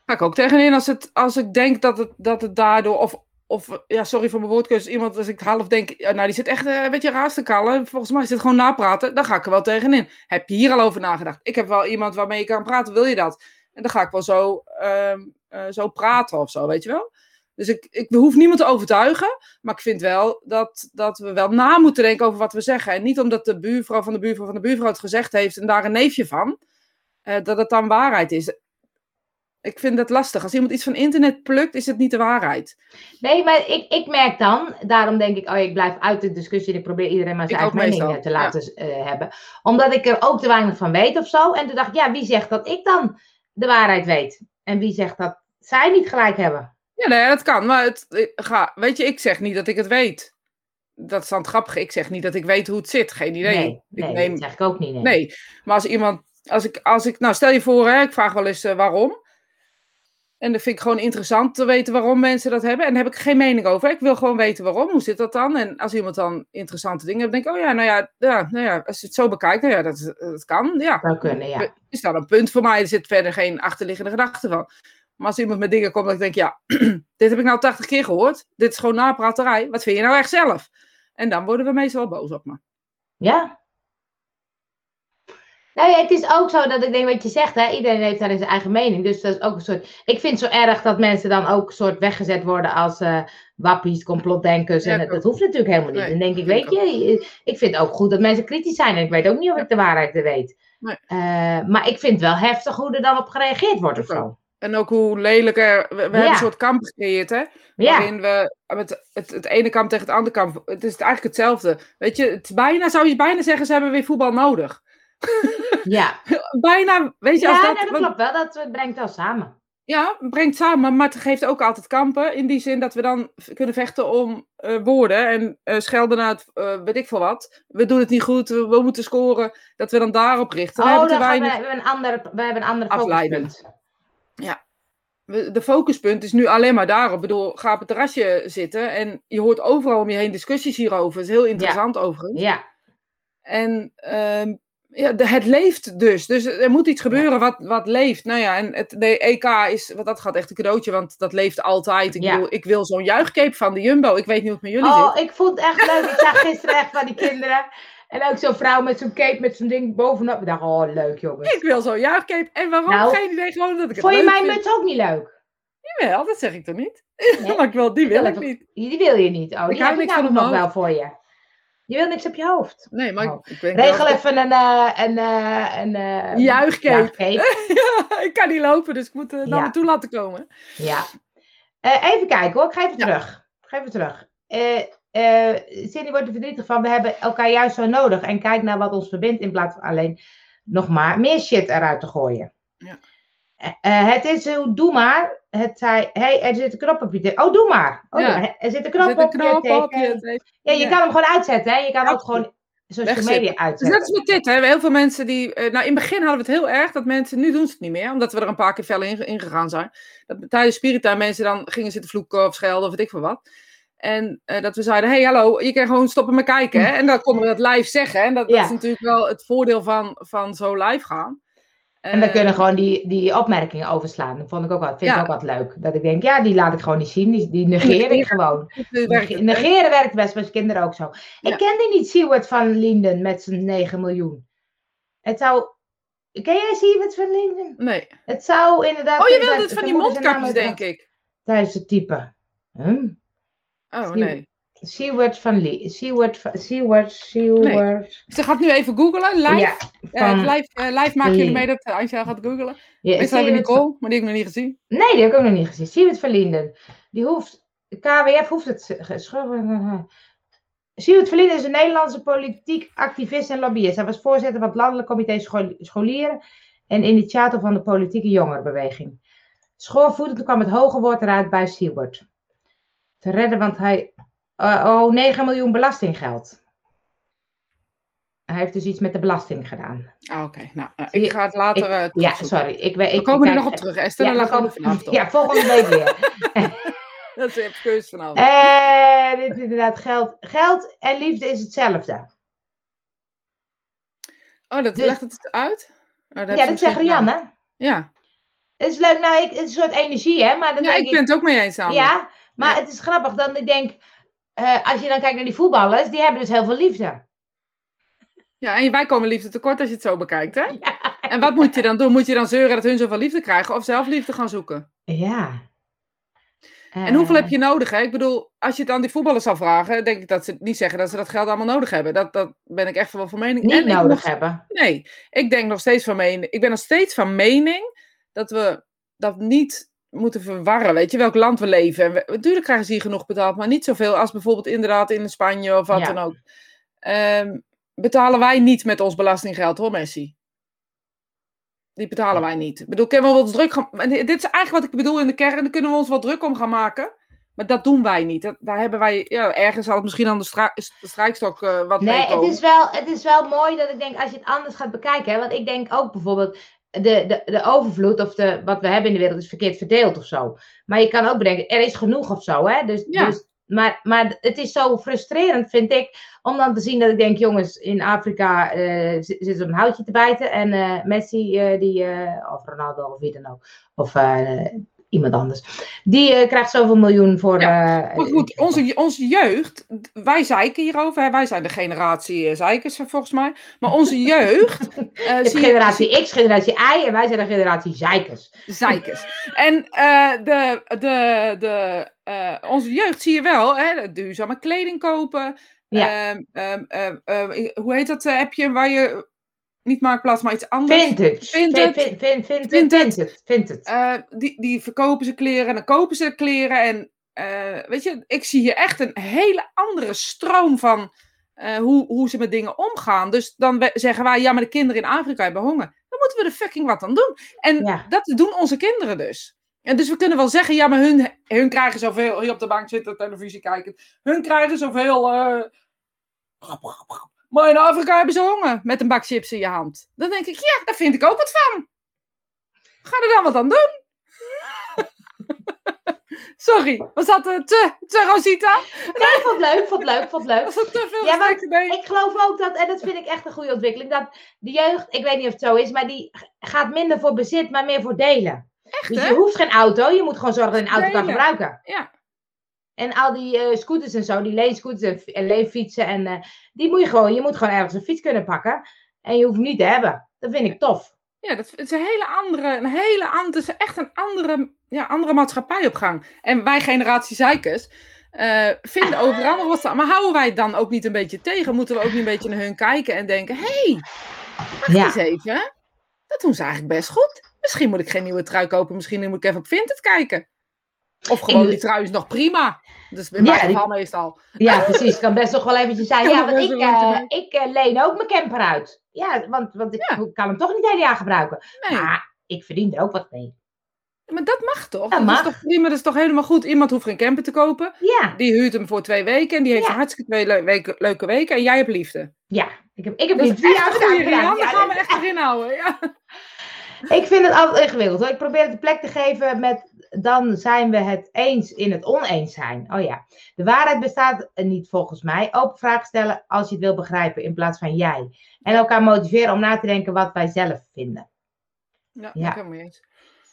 Ga ik ook tegenin als, het, als ik denk dat het, dat het daardoor. Of, of ja, sorry voor mijn woordkeus. Iemand als ik half denk. Nou, die zit echt eh, een beetje raar te kallen. Volgens mij dit gewoon napraten. Dan ga ik er wel tegenin. Heb je hier al over nagedacht? Ik heb wel iemand waarmee je kan praten. Wil je dat? En dan ga ik wel zo, ehm, eh, zo praten of zo, weet je wel? Dus ik, ik hoef niemand te overtuigen. Maar ik vind wel dat, dat we wel na moeten denken over wat we zeggen. En niet omdat de buurvrouw van de buurvrouw van de buurvrouw het gezegd heeft en daar een neefje van. eh, dat het dan waarheid is. Ik vind dat lastig. Als iemand iets van internet plukt, is het niet de waarheid. Nee, maar ik, ik merk dan, daarom denk ik, oh, ik blijf uit de discussie en ik probeer iedereen maar zijn Ik eigen mening meestal, eh, te laten eh, hebben. Omdat ik er ook te weinig van weet of zo. En toen dacht ik, ja, wie zegt dat ik dan de waarheid weet? En wie zegt dat zij niet gelijk hebben? Ja, nee, dat kan. Maar het, ga, weet je, ik zeg niet dat ik het weet. Dat is dan het grappige. Ik zeg niet dat ik weet hoe het zit. Geen idee. nee, ik nee neem, dat zeg ik ook niet. Nee. nee, maar als iemand, als ik, als ik, nou stel je voor, hè, ik vraag wel eens eh, waarom. En dat vind ik gewoon interessant te weten waarom mensen dat hebben. En daar heb ik geen mening over. Ik wil gewoon weten waarom. Hoe zit dat dan? En als iemand dan interessante dingen heeft, denk ik, oh ja, nou ja, ja, nou ja als je het zo bekijkt, nou ja, dat, dat kan. Ja, Zou kunnen, ja. is dat een punt voor mij. Er zit verder geen achterliggende gedachte van. Maar als iemand met dingen komt, dat ik denk, ja, dit heb ik nou 80 keer gehoord. Dit is gewoon napraterij. Wat vind je nou echt zelf? En dan worden we meestal boos op me. Ja. Nou ja, het is ook zo dat ik denk wat je zegt, hè? iedereen heeft daar zijn eigen mening. Dus dat is ook een soort. Ik vind het zo erg dat mensen dan ook een soort weggezet worden als eh wappies, complotdenkers. En dat, hoeft natuurlijk helemaal niet. Nee, dan denk ik, weet je, ik vind het ook goed dat mensen kritisch zijn. En ik weet ook niet of ik de waarheid weet. Nee. Eh, maar ik vind het wel heftig hoe er dan op gereageerd wordt of zo. En ook hoe lelijker. We, we hebben een soort kamp gecreëerd, hè? Ja, Waarin we het, het, het ene kamp tegen het andere kamp. Het is eigenlijk hetzelfde. Weet je, het bijna, zou je bijna zeggen, ze hebben weer voetbal nodig. Ja. Bijna, weet je, ja als nee, dat. dat want- klopt wel. Dat eh, brengt wel samen. Ja, brengt samen, maar het geeft ook altijd kampen. In die zin dat we dan kunnen vechten om eh, woorden en eh, schelden naar het, weet ik veel wat. We doen het niet goed, we, we moeten scoren. Dat we dan daarop richten. We Oh, hebben te weinig. we hebben een andere, we hebben een andere Afleiden. focuspunt. we- De focuspunt is nu alleen maar daarop. Ik bedoel, ga op het terrasje zitten en je hoort overal om je heen discussies hierover. Het is heel interessant overigens. Ja, En ehm, ja, de- het leeft dus. Dus er moet iets gebeuren wat, wat leeft. Nou ja, en het, de EK is, wat dat gaat echt een cadeautje, want dat leeft altijd. Ik Ja. bedoel, ik wil zo'n juichcape van de Jumbo. Ik weet niet hoe het met jullie Oh, zit. ik vond het echt leuk. Ik zag gisteren echt van die kinderen. En ook zo'n vrouw met zo'n cape met zo'n ding bovenop. Ik dacht, oh, leuk jongens. Ik wil zo'n juichcape. En waarom? Nou, Geen idee, gewoon dat ik het Vond je mijn muts ook niet leuk? Jawel, dat zeg ik toch niet? Nee? maar ik wil, die wil ik ik- niet. Die wil je niet. Oh, Ik die hou heb ik nog wel voor je. Je wil niks op je hoofd. Nee, maar Oh. ik, ik denk Regel wel- even een, eh, een, eh, een, eh, Juichcape. juichcape. ja, ik kan niet lopen, dus ik moet naar Ja. me toe laten komen. Ja. Even kijken hoor, ik ga even Ja. terug. Ik ga even terug. Cindy wordt er verdrietig van, we hebben elkaar juist zo nodig. En kijk naar wat ons verbindt in plaats van alleen nog maar meer shit eruit te gooien. Ja. Eh, eh, het is zo, doe maar. Het zei, hey, er zit een knop op je. Oh, doe maar. Oh, Ja. Er zit een knop zit een op knop je op je Ja, je Ja. kan hem gewoon uitzetten. Hè? Je kan ook gewoon social media Dus net uitzetten. als met dit, hè. heel veel mensen die. eh, nou, in het begin hadden we het heel erg dat mensen. Nu doen ze het niet meer, omdat we er een paar keer fel in, in gegaan zijn. Dat tijdens Spirita mensen dan gingen zitten vloeken of schelden of weet ik veel wat. En dat we zeiden: hey, hallo, je kan gewoon stoppen met kijken. Hè? En dan konden we dat live zeggen. En dat, dat is natuurlijk wel het voordeel van, van zo live gaan. En dan Eh, kunnen gewoon die, die opmerkingen overslaan. Dat vond ik ook wel, vind ik Ja. ook wat leuk. Dat ik denk, ja, die laat ik gewoon niet zien. Die, die negeer ik Negeren. gewoon. het werkt, Nege- hè. Negeren werkt best met kinderen ook zo. Ik Ja. kende niet Seward van Linden met zijn 9 miljoen. Het zou. Ken jij Seward van Linden? Nee. Het zou inderdaad. Oh, je wilde het van die mondkapjes, denk ik. Tijdens het typen. Huh? Oh, Seward. nee. Seward van Lee. Seward van. Seward. Seward. Ze gaat nu even googlen, live. Ja, Eh, van, live, eh, live maken jullie mee dat eh, Angela gaat googlen. ja, Meestal hebben Seward van- Nicole, maar die heb ik nog niet gezien. Nee, die heb ik ook nog niet gezien. Siewert Verlinden. Die hoeft. KWF hoeft het. Siewert Verlinden is een Nederlandse politiek activist en lobbyist. Hij was voorzitter van het Landelijk Comité Schol- Scholieren en initiator van de politieke jongerenbeweging. Schoorvoetend kwam het hoge woord eruit bij Siewert. Te redden, want hij. Eh, oh, 9 miljoen belastinggeld. Hij heeft dus iets met de belasting gedaan. Ah, oké. Nou, eh, ik ga het later eh, Ja, sorry. Ik, weet- ik, We komen er nog op terug, Esther. Ja, dan we vanavond op. ja, volgende week weer. Dat is een keus vanavond. Eh, dit is inderdaad geld. Geld en liefde is hetzelfde. oh, dat dus- legt het uit? Oh, dat Ja, dat zegt Rianne. Ja, Het is leuk, nou, ik, het is een soort energie, hè? Maar dan ja denk ik ben het ook mee eens aan. Ja, maar Ja. het is grappig. Dan ik denk, eh, als je dan kijkt naar die voetballers, die hebben dus heel veel liefde. Ja, en wij komen liefde tekort als je het zo bekijkt, hè? Ja. En wat moet je dan doen? Moet je dan zeuren dat hun zoveel liefde krijgen of zelf liefde gaan zoeken? Ja. En hoeveel Eh, heb je nodig? Hè? Ik bedoel, als je het aan die voetballers zou vragen, denk ik dat ze niet zeggen dat ze dat geld allemaal nodig hebben. Dat, dat ben ik echt wel van mening. Niet En nodig nog- hebben. Nee, ik denk nog steeds van mening. Ik ben nog steeds van mening dat we dat niet moeten verwarren. Weet je, welk land we leven. En we, natuurlijk krijgen ze hier genoeg betaald, maar niet zoveel als bijvoorbeeld inderdaad in Spanje of wat Ja. dan ook. Ehm, betalen wij niet met ons belastinggeld hoor, Messi. Die betalen wij niet. Ik bedoel, kunnen we wel druk gaan... Dit is eigenlijk wat ik bedoel in de kern. Daar kunnen we ons wel druk om gaan maken. Maar dat doen wij niet. Dat, daar hebben wij... Ja, ergens zal het misschien aan de, de strijkstok eh, wat Nee, mee het komen. is, wel, het is wel mooi dat ik denk, als je het anders gaat bekijken. Hè, want ik denk ook bijvoorbeeld, de, de, de overvloed of de, wat we hebben in de wereld is verkeerd verdeeld of zo. Maar je kan ook bedenken, er is genoeg of zo. Hè? Dus, Ja. dus, maar, maar het is zo frustrerend, vind ik, om dan te zien dat ik denk, jongens, in Afrika eh, zi- zitten ze op een houtje te bijten. En eh, Messi, eh, die, of Ronaldo, of wie dan ook. Of iemand anders. Die eh, krijgt zoveel miljoen voor... Ja, eh, Maar goed, onze, onze jeugd, wij zeiken hierover. Hè? Wij zijn de generatie eh, zeikers volgens mij. Maar onze jeugd. je- generatie X, generatie Y en wij zijn de generatie zeikers. Zeikers. En de, de, de, onze jeugd zie je wel, hè, duurzame kleding kopen. Ja. Ehm, ehm, ehm, hoe heet dat appje waar je niet marktplaats, maar iets anders. Vintage. Vintage. Vintage. vintage. Vintage. Eh, die, die verkopen ze kleren en dan kopen ze kleren. En eh, weet je, ik zie hier echt een hele andere stroom van eh, hoe, hoe ze met dingen omgaan. Dus dan zeggen wij, ja, maar de kinderen in Afrika hebben honger. Dan moeten we er fucking wat aan doen. En Ja. dat doen onze kinderen dus. En dus we kunnen wel zeggen, ja, maar hun, hun krijgen zoveel, hier op de bank zitten, televisie kijken. Hun krijgen zoveel. eh, maar in Afrika hebben ze honger met een bak chips in je hand. Dan denk ik, ja, daar vind ik ook wat van. Ga er dan wat aan doen. Sorry, was dat eh, te, te Rosita? Nee, ik vond het leuk, vond het leuk, vond het leuk. Was dat te veel Ja, maar? Ik geloof ook dat, en dat vind ik echt een goede ontwikkeling, dat de jeugd, ik weet niet of het zo is, maar die gaat minder voor bezit, maar meer voor delen. Echt, Dus hè? je hoeft geen auto, je moet gewoon zorgen dat je een auto kan gebruiken. Ja. En al die eh, scooters en zo, die leenscooters en, en leeffietsen, en, eh, die moet je gewoon, je moet gewoon ergens een fiets kunnen pakken. En je hoeft hem niet te hebben. Dat vind ik tof. Ja, dat is een hele andere, een hele andere, het is echt een andere, ja, andere maatschappij op gang. En wij generatie zeikers eh, vinden overal nog wat van. Maar houden wij het dan ook niet een beetje tegen? Moeten we ook niet een beetje naar hun kijken en denken, hé, hey, wacht Ja. eens even. Dat doen ze eigenlijk best goed. Misschien moet ik geen nieuwe trui kopen, misschien moet ik even op Vinted kijken. Of gewoon, Ik- die trui is nog prima. Dus in Ja, mijn geval meestal. Ja, precies. Het kan best nog wel eventjes zijn. Kan Ja, want ik, eh, ik eh, leen ook mijn camper uit. Ja, want, want ik Ja. kan hem toch niet het hele jaar gebruiken. Nee. Maar ik verdien er ook wat mee. Maar dat mag toch? Dat Dat, mag. is toch prima, dat is toch helemaal goed? Iemand hoeft geen camper te kopen. Ja, Die huurt hem voor twee weken en die heeft Ja. een hartstikke twee le- weken, leuke weken. En jij hebt liefde. ja. Ik heb, ik heb drie echt jaar gedaan. Daar gaan we echt erin houden. Ja. Ik vind het altijd ingewikkeld hoor. Ik probeer het de plek te geven met dan zijn we het eens in het oneens zijn. Oh ja. De waarheid bestaat niet volgens mij. Open vragen stellen als je het wil begrijpen in plaats van jij. En elkaar motiveren om na te denken wat wij zelf vinden. Ja, Ja. ik mee eens.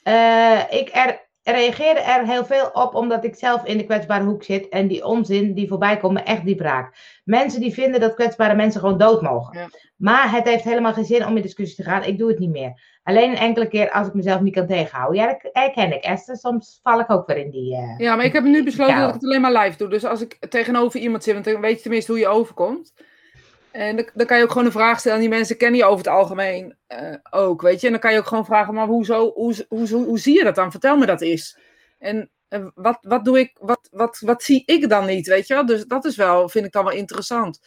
Eh, ik er, reageerde er heel veel op omdat ik zelf in de kwetsbare hoek zit. En die onzin die voorbij komt me echt diep raakt. Mensen die vinden dat kwetsbare mensen gewoon dood mogen. Ja. Maar het heeft helemaal geen zin om in discussie te gaan. Ik doe het niet meer. Alleen een enkele keer als ik mezelf niet kan tegenhouden. Ja, dat herken ik, Esther. Soms val ik ook weer in die... eh, Ja, maar ik heb nu besloten dat ik het alleen maar live doe. Dus als ik tegenover iemand zit, want dan weet je tenminste hoe je overkomt. En dan, dan kan je ook gewoon een vraag stellen. En die mensen kennen je over het algemeen eh, ook, weet je. En dan kan je ook gewoon vragen, maar hoezo, hoe, hoe, hoe, hoe zie je dat dan? Vertel me dat eens. En wat, wat doe ik, wat, wat, wat zie ik dan niet, weet je wel? Dus dat is wel, vind ik dan wel interessant.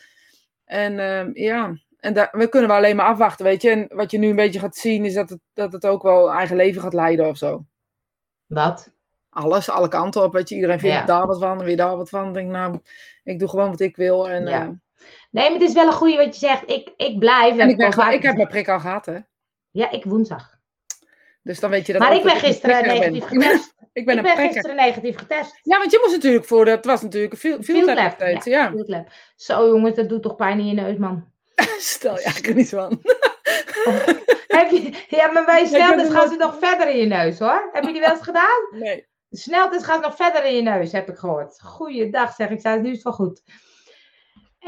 En ehm, ja, en daar, we kunnen wel alleen maar afwachten, weet je. En wat je nu een beetje gaat zien, is dat het, dat het ook wel eigen leven gaat leiden of zo. Wat? Alles, alle kanten op, weet je. Iedereen vindt Ja. daar wat van, weer daar wat van. Ik denk, nou, ik doe gewoon wat ik wil. En, Ja. eh, Nee, maar het is wel een goede wat je zegt. Ik, ik blijf. en ik, ben, vaak ik heb mijn prik al gehad, hè. Ja, ik woensdag. Dus dan weet je dat Maar ik ben gisteren ben. negatief getest. Ik ben ik ben gisteren negatief getest. Ja, want je moest natuurlijk voor de... Het was natuurlijk een field, lab ja. Field lab. Zo jongens, dat doet toch pijn in je neus, man. Stel je eigenlijk niet van. Heb je, ja, maar bij sneltest gaan ze nog verder in je neus, hoor. Heb je die wel eens gedaan? Nee. Sneltest gaat nog verder in je neus, heb ik gehoord. Goeiedag, zeg ik. Zei, nu is het wel goed.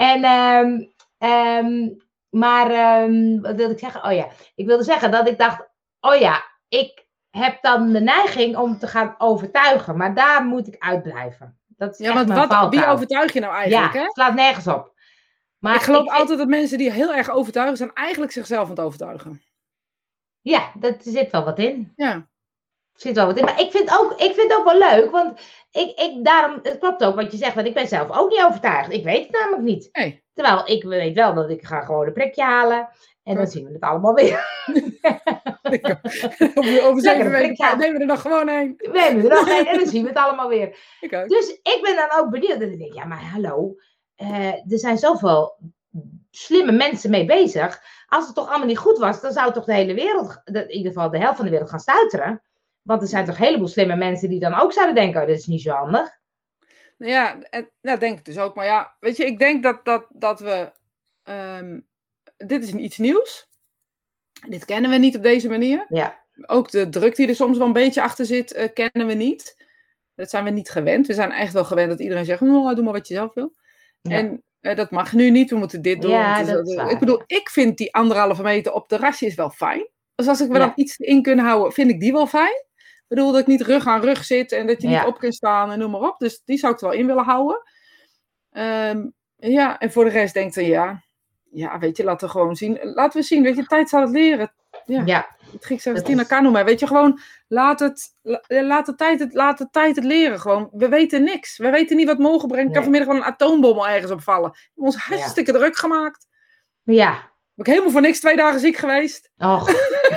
En, ehm, ehm, maar, ehm, wat wilde ik zeggen? Oh ja, ik wilde zeggen dat ik dacht, oh ja, ik, heb dan de neiging om te gaan overtuigen. Maar daar moet ik uitblijven. Dat is Ja, want wat, wie overtuig je nou eigenlijk, Ja, hè? het slaat nergens op. Maar ik geloof altijd dat mensen die heel erg overtuigen zijn, eigenlijk zichzelf aan het overtuigen. Ja, dat er zit wel wat in. Ja. Zit wel wat in. Maar ik vind ook, ik vind het ook wel leuk. Want ik, ik, daarom, het klopt ook wat je zegt. Want ik ben zelf ook niet overtuigd. Ik weet het namelijk niet. Nee. Terwijl ik weet wel dat ik ga gewoon een prikje halen. En dan zien we het allemaal weer. over zeven weken nemen we er nog gewoon een. We hebben er nog een en dan zien we het allemaal weer. Ik. Dus ik ben dan ook benieuwd. En ik denk, ja, maar hallo. eh, er zijn zoveel slimme mensen mee bezig. Als het toch allemaal niet goed was, dan zou toch de hele wereld, in ieder geval de helft van de wereld, gaan stuiteren. Want er zijn toch een heleboel slimme mensen die dan ook zouden denken: oh, dit is niet zo handig. Nou Ja, en, ja, denk ik dus ook. Maar ja, weet je, ik denk dat, dat, dat we. ehm, dit is iets nieuws. Dit kennen we niet op deze manier. Ja. Ook de druk die er soms wel een beetje achter zit, eh, kennen we niet. Dat zijn we niet gewend. We zijn echt wel gewend dat iedereen zegt: oh, doe maar wat je zelf wil. Ja. En eh, dat mag nu niet, we moeten dit doen. Ja, dat is waar, ik bedoel, ik vind die anderhalve meter op terrasje is wel fijn. Dus als ik me Ja. dan iets in kunnen houden, vind ik die wel fijn. Ik bedoel dat ik niet rug aan rug zit en dat je Ja. niet op kunt staan en noem maar op. Dus die zou ik er wel in willen houden. Ehm, ja, en voor de rest denk ik dan ja, ja, weet je, laten we gewoon zien. Laten we zien, weet je, tijd zal het leren. Ja. Ja, Het Grieks zegt Tina is- Kanuma. Weet je, gewoon laat, het, la- laat, de tijd het, laat de tijd het leren. Gewoon, we weten niks. We weten niet wat morgen brengt. Er kan vanmiddag wel een atoombom ergens opvallen. Ons hartstikke druk gemaakt. ja. Ben ik helemaal voor niks twee dagen ziek geweest. Och,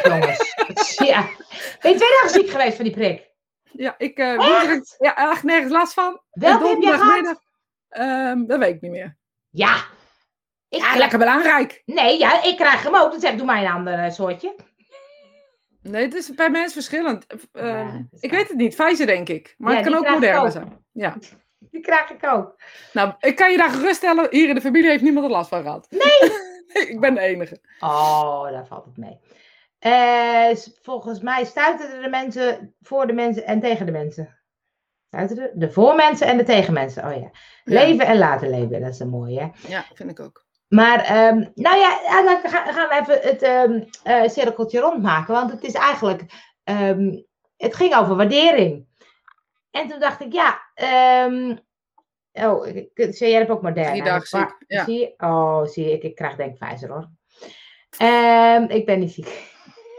jongens. Ja. Ben je twee dagen ziek geweest van die prik? Ja, ik uh, woensdag- ja, echt nergens last van. Welke En heb je gehad? ehm, dat weet ik niet meer. Ja. Ik Ja, krijg- lekker belangrijk. Nee, ja, ik krijg hem ook. Dus heb, doe mij een ander eh, soortje. Nee, het is bij mensen verschillend. Eh, Ja, dat ik weet het niet. Pfizer denk ik. Maar Ja, het kan ook ook. zijn. Ja. Die krijg ik ook. Nou, ik kan je daar geruststellen. Hier in de familie heeft niemand er last van gehad. Nee. ik ben de enige. Oh, daar valt het mee. S- volgens mij stuiten de mensen voor de mensen en tegen de mensen. Stuiten de, de voor mensen en de tegen mensen. Oh ja. Ja. Leven en laten leven. Dat is een mooie. hè? Ja, vind ik ook. Maar, ehm, nou ja, dan ga- gaan we even het ehm, eh, cirkeltje rondmaken. Want het is eigenlijk, ehm, het ging over waardering. En toen dacht ik, ja, oh, zie jij hebt ook Moderna. Drie dagen ziek, ja. Zie je? Oh, zie je, ik, ik krijg denk Pfizer hoor. Ik ben niet ziek.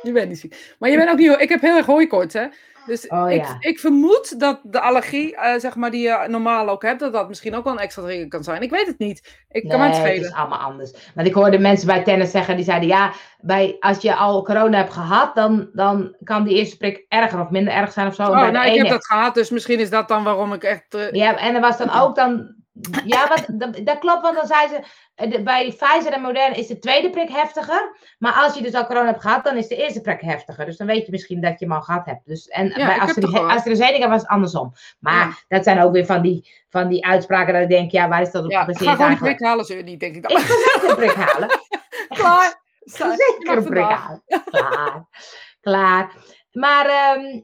Je bent niet ziek. Maar je bent ook niet... Ik heb heel erg hooikoorts, hè. Dus Oh, ik, ja. ik vermoed dat de allergie, eh, zeg maar, die je normaal ook hebt, dat dat misschien ook wel een extra trigger kan zijn. Ik weet het niet. Ik kan het Nee, het schelen. is allemaal anders. Want ik hoorde mensen bij tennis zeggen, die zeiden ja, bij, als je al corona hebt gehad, dan, dan kan die eerste prik erger of minder erg zijn of zo. Oh, nou, ik heb dat gehad, dus misschien is dat dan waarom ik echt... eh, Ja, en er was dan ook dan. Ja, wat, dat, dat klopt, want dan zei ze. eh, bij Pfizer en Moderna is de tweede prik heftiger. Maar als je dus al corona hebt gehad, dan is de eerste prik heftiger. Dus dan weet je misschien dat je hem al gehad hebt. Dus, en ik bij. AstraZeneca was het andersom. Maar Ja. dat zijn ook weer van die, van die uitspraken dat ik denk, ja, waar is dat op ja, ga gebaseerd gewoon een prik halen, ze niet, denk ik dan. Ik ga zeker een prik halen. Klaar. Ga zeker een prik halen. Klaar. Klaar. Maar, ehm,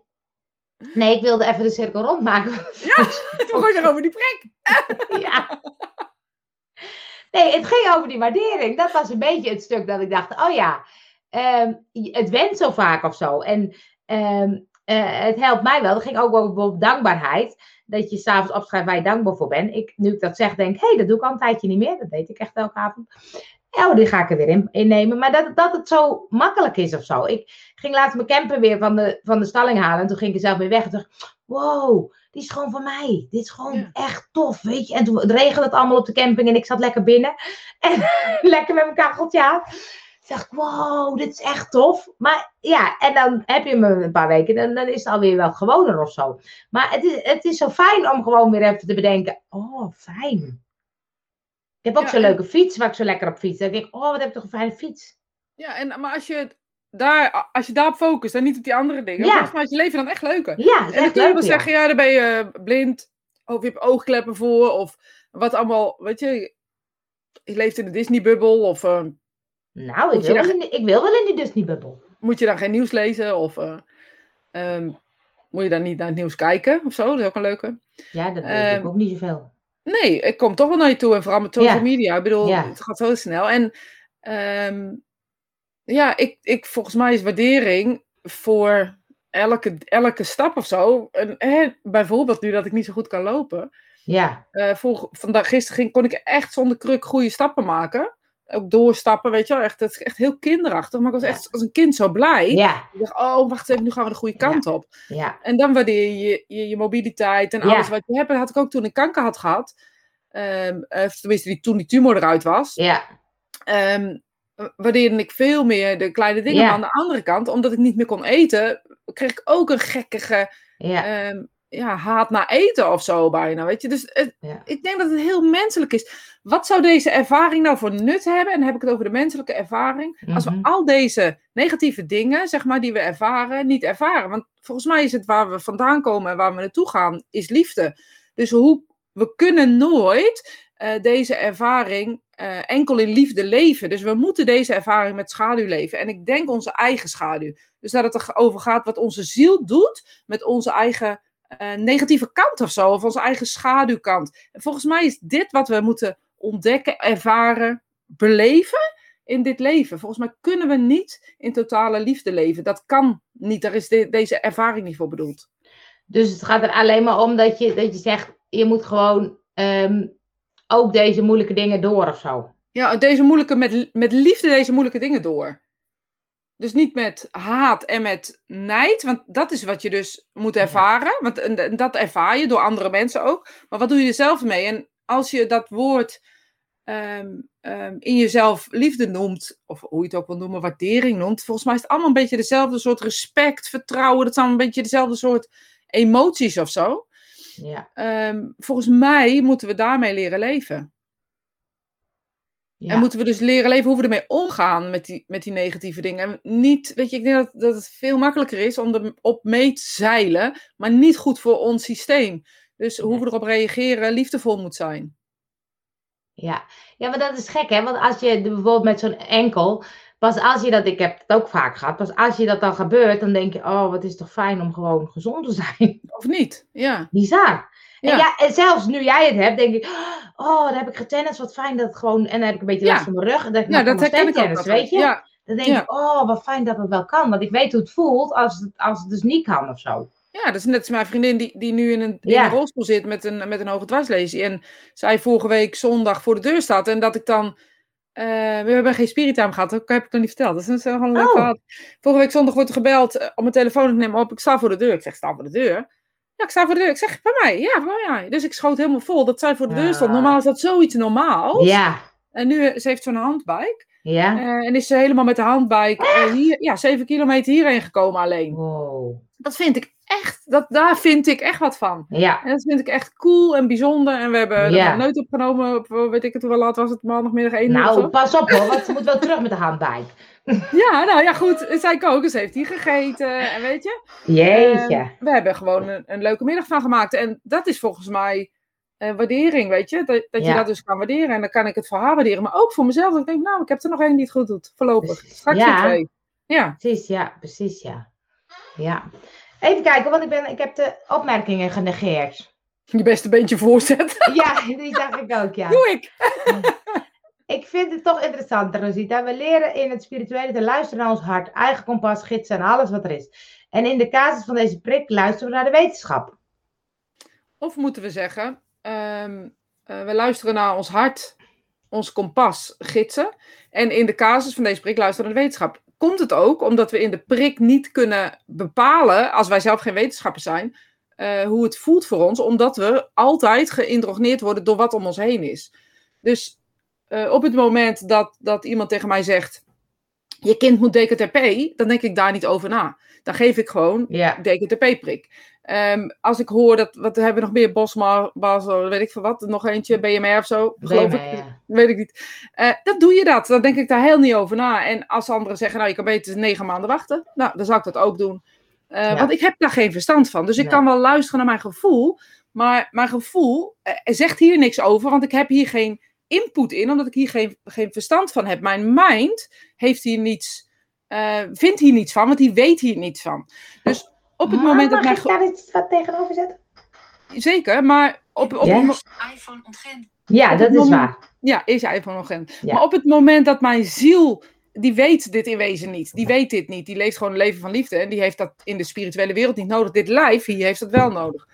nee, ik wilde even de cirkel rondmaken. We gooien er over die prik. Ja. Nee, het ging over die waardering. Dat was een beetje het stuk dat ik dacht, oh ja, ehm, het went zo vaak of zo. En ehm, eh, het helpt mij wel. Het ging ook over bijvoorbeeld dankbaarheid. Dat je s'avonds opschrijft waar je dankbaar voor bent. Ik, nu ik dat zeg, denk hé, hey, dat doe ik al een tijdje niet meer. Dat deed ik echt elke avond. Oh, die ga ik er weer in, innemen. Maar dat, dat het zo makkelijk is of zo. Ik ging laatst mijn camper weer van de, van de stalling halen. En toen ging ik er zelf weer weg. En dacht wow, die is gewoon van mij. Dit is gewoon Ja. echt tof, weet je. En toen regelde het allemaal op de camping en ik zat lekker binnen. En lekker met mijn kacheltje aan. Toen dacht ik, wow, dit is echt tof. Maar ja, en dan heb je me een paar weken en dan is het alweer wel gewoner of zo. Maar het is, het is zo fijn om gewoon weer even te bedenken, oh, fijn. Ik heb ook Ja, zo'n en- leuke fiets waar ik zo lekker op fiets. Dan denk ik, oh, wat heb ik toch een fijne fiets. Ja, en, maar als je, daar, als je daarop focust en niet op die andere dingen, Ja. volgens mij is je leven dan echt leuker. Ja, En wel ja. zeggen, ja, dan ben je blind, of je hebt oogkleppen voor, of wat allemaal, weet je, je leeft in de Disney-bubbel, of eh, Nou, ik wil, daar- wel in die, ik wil wel in die Disney-bubbel. moet je dan geen nieuws lezen, of eh, ehm, moet je dan niet naar het nieuws kijken, of zo, dat is ook een leuke. Ja, dat weet Ehm, ik ook niet zoveel. Nee, ik kom toch wel naar je toe, en vooral met social Ja. media, ik bedoel, Ja. het gaat zo snel. En ehm, ja, ik, ik, volgens mij is waardering voor elke, elke stap of zo. En, hè, bijvoorbeeld nu dat ik niet zo goed kan lopen. Ja. Uh, voor, vandaag, gisteren ging, kon ik echt zonder kruk goede stappen maken. Ook doorstappen, weet je wel. Echt, het is echt heel kinderachtig. Maar ik was echt als een kind zo blij. Ja. Ik dacht, oh, wacht even, nu gaan we de goede kant op. Ja. En dan waardeer je je, je mobiliteit en alles wat je hebt. Dat had ik ook toen ik kanker had gehad. Ehm, eh, tenminste, die, toen die tumor eruit was. Ja. Ehm, waardeerde ik veel meer de kleine dingen. Ja. Maar aan de andere kant, omdat ik niet meer kon eten, kreeg ik ook een gekkige Ja. ehm, ja, haat naar eten of zo bijna. Weet je? Dus het- Ja. ik denk dat het heel menselijk is. Wat zou deze ervaring nou voor nut hebben? En dan heb ik het over de menselijke ervaring. Als we Mhm. al deze negatieve dingen, zeg maar, die we ervaren, niet ervaren. Want volgens mij is het waar we vandaan komen en waar we naartoe gaan, is liefde. Dus hoe, we kunnen nooit eh, deze ervaring eh, enkel in liefde leven. Dus we moeten deze ervaring met schaduw leven. En ik denk onze eigen schaduw. Dus dat het erover gaat wat onze ziel doet met onze eigen eh, negatieve kant of zo. Of onze eigen schaduwkant. En volgens mij is dit wat we moeten ontdekken, ervaren, beleven in dit leven. Volgens mij kunnen we niet in totale liefde leven. Dat kan niet. Daar is de- deze ervaring niet voor bedoeld. Dus het gaat er alleen maar om dat je, dat je zegt, je moet gewoon ehm, ook deze moeilijke dingen door of zo. Ja, deze moeilijke, met, met liefde deze moeilijke dingen door. Dus niet met haat en met nijd, want dat is wat je dus moet ervaren. Want en, dat ervaar je door andere mensen ook. Maar wat doe je er zelf mee? En als je dat woord ehm, ehm, in jezelf liefde noemt, of hoe je het ook wil noemen, waardering noemt, volgens mij is het allemaal een beetje dezelfde soort respect, vertrouwen. Dat zijn een beetje dezelfde soort emoties of zo. Ja. Ehm, volgens mij moeten we daarmee leren leven. ja. En moeten we dus leren leven hoe we ermee omgaan met die, met die negatieve dingen. En niet, weet je, ik denk dat, dat het veel makkelijker is om er op mee te zeilen, maar niet goed voor ons systeem. Dus hoe we erop reageren, liefdevol moet zijn. Ja. ja, maar dat is gek, hè? Want als je bijvoorbeeld met zo'n enkel, pas als je dat, ik heb het ook vaak gehad, pas als je dat dan gebeurt, dan denk je, oh, wat is toch fijn om gewoon gezond te zijn. Of niet? Ja. Bizar. Ja. En, ja, en zelfs nu jij het hebt, denk ik, oh, dan heb ik getennis, wat fijn dat het gewoon, en dan heb ik een beetje Ja. last van mijn rug, en dan heb ik Ja, nog dat herken ik ook tennis, weet je? Ja, Dan denk ik, oh, wat fijn dat het wel kan, want ik weet hoe het voelt als het, als het dus niet kan of zo. ja, dat is net als mijn vriendin die, die nu in een, in Ja. een rolstoel zit met een, met een hoge dwarslesie. En zij vorige week zondag voor de deur staat. En dat ik dan... eh, we hebben geen spiritime gehad, dat heb ik nog niet verteld. Dat is een leuk Oh. Vorige week zondag wordt er gebeld eh, op mijn telefoon. Ik neem op, ik sta voor de deur. Ik zeg, sta voor de deur? Ja, ik sta voor de deur. Ik zeg, bij mij? Ja, bij mij. Dus ik schoot helemaal vol dat zij voor de deur stond. Ah. Normaal is dat zoiets normaals. Ja, En nu, eh, ze heeft zo'n handbike. ja. En is ze helemaal met de handbike eh, hier, ja, zeven kilometer hierheen gekomen alleen. Wow. Dat vind ik echt, dat, daar vind ik echt wat van. Ja, En dat vind ik echt cool en bijzonder. En we hebben Ja. neut opgenomen op, eh, weet ik het, hoe laat was het, maandagmiddag 1 uur of nou, pas op hoor, want ze moet wel terug met de handbike. Ja, nou ja, goed. Zij koken, ze heeft hier gegeten. En weet je, Jeetje. we hebben gewoon een, een leuke middag van gemaakt. En dat is volgens mij waardering, weet je. Dat, dat je dat dus kan waarderen. En dan kan ik het voor haar waarderen. Maar ook voor mezelf. Dat ik denk, nou, ik heb er nog één die het goed doet. Voorlopig. Straks Ja. twee. Ja. Precies, ja, precies, ja. Ja. Even kijken, want ik, ben, ik heb de opmerkingen genegeerd. Je beste beentje voorzet. Ja, die zag ik ook, ja. Doe ik. Ik vind het toch interessant, Rosita. We leren in het spirituele te luisteren naar ons hart, eigen kompas, gidsen en alles wat er is. En in de casus van deze prik luisteren we naar de wetenschap. Of moeten we zeggen, ehm, eh, we luisteren naar ons hart, ons kompas, gidsen. En in de casus van deze prik luisteren naar de wetenschap. Komt het ook omdat we in de prik niet kunnen bepalen, als wij zelf geen wetenschappers zijn, eh, hoe het voelt voor ons, omdat we altijd geïndrogneerd worden door wat om ons heen is. Dus eh, op het moment dat, dat iemand tegen mij zegt, je kind moet DKTP, dan denk ik daar niet over na. Dan geef ik gewoon Ja, DKTP-prik. Ehm, als ik hoor dat, wat hebben we nog meer, Bosma, Basel, weet ik veel wat, nog eentje, BMR of zo, geloof ik, ja. weet ik niet. Eh, dan doe je dat, dan denk ik daar heel niet over na. En als anderen zeggen, nou je kan beter negen maanden wachten, nou dan zou ik dat ook doen. Eh, Ja. Want ik heb daar geen verstand van, dus ik kan wel luisteren naar mijn gevoel, maar mijn gevoel eh, zegt hier niks over, want ik heb hier geen input in, omdat ik hier geen, geen verstand van heb. Mijn mind heeft hier niets, eh, vindt hier niets van, want die weet hier niets van. Dus op het Maar moment dat mag ik daar iets wat tegenover zetten? Zeker, maar op, op, iPhone ontgrend. Ja, Op dat is waar. ja, is een. Ja. Maar op het moment dat mijn ziel die weet dit in wezen niet. Die weet dit niet. Die leeft gewoon een leven van liefde. En die heeft dat in de spirituele wereld niet nodig. Dit lijf hier heeft dat wel nodig.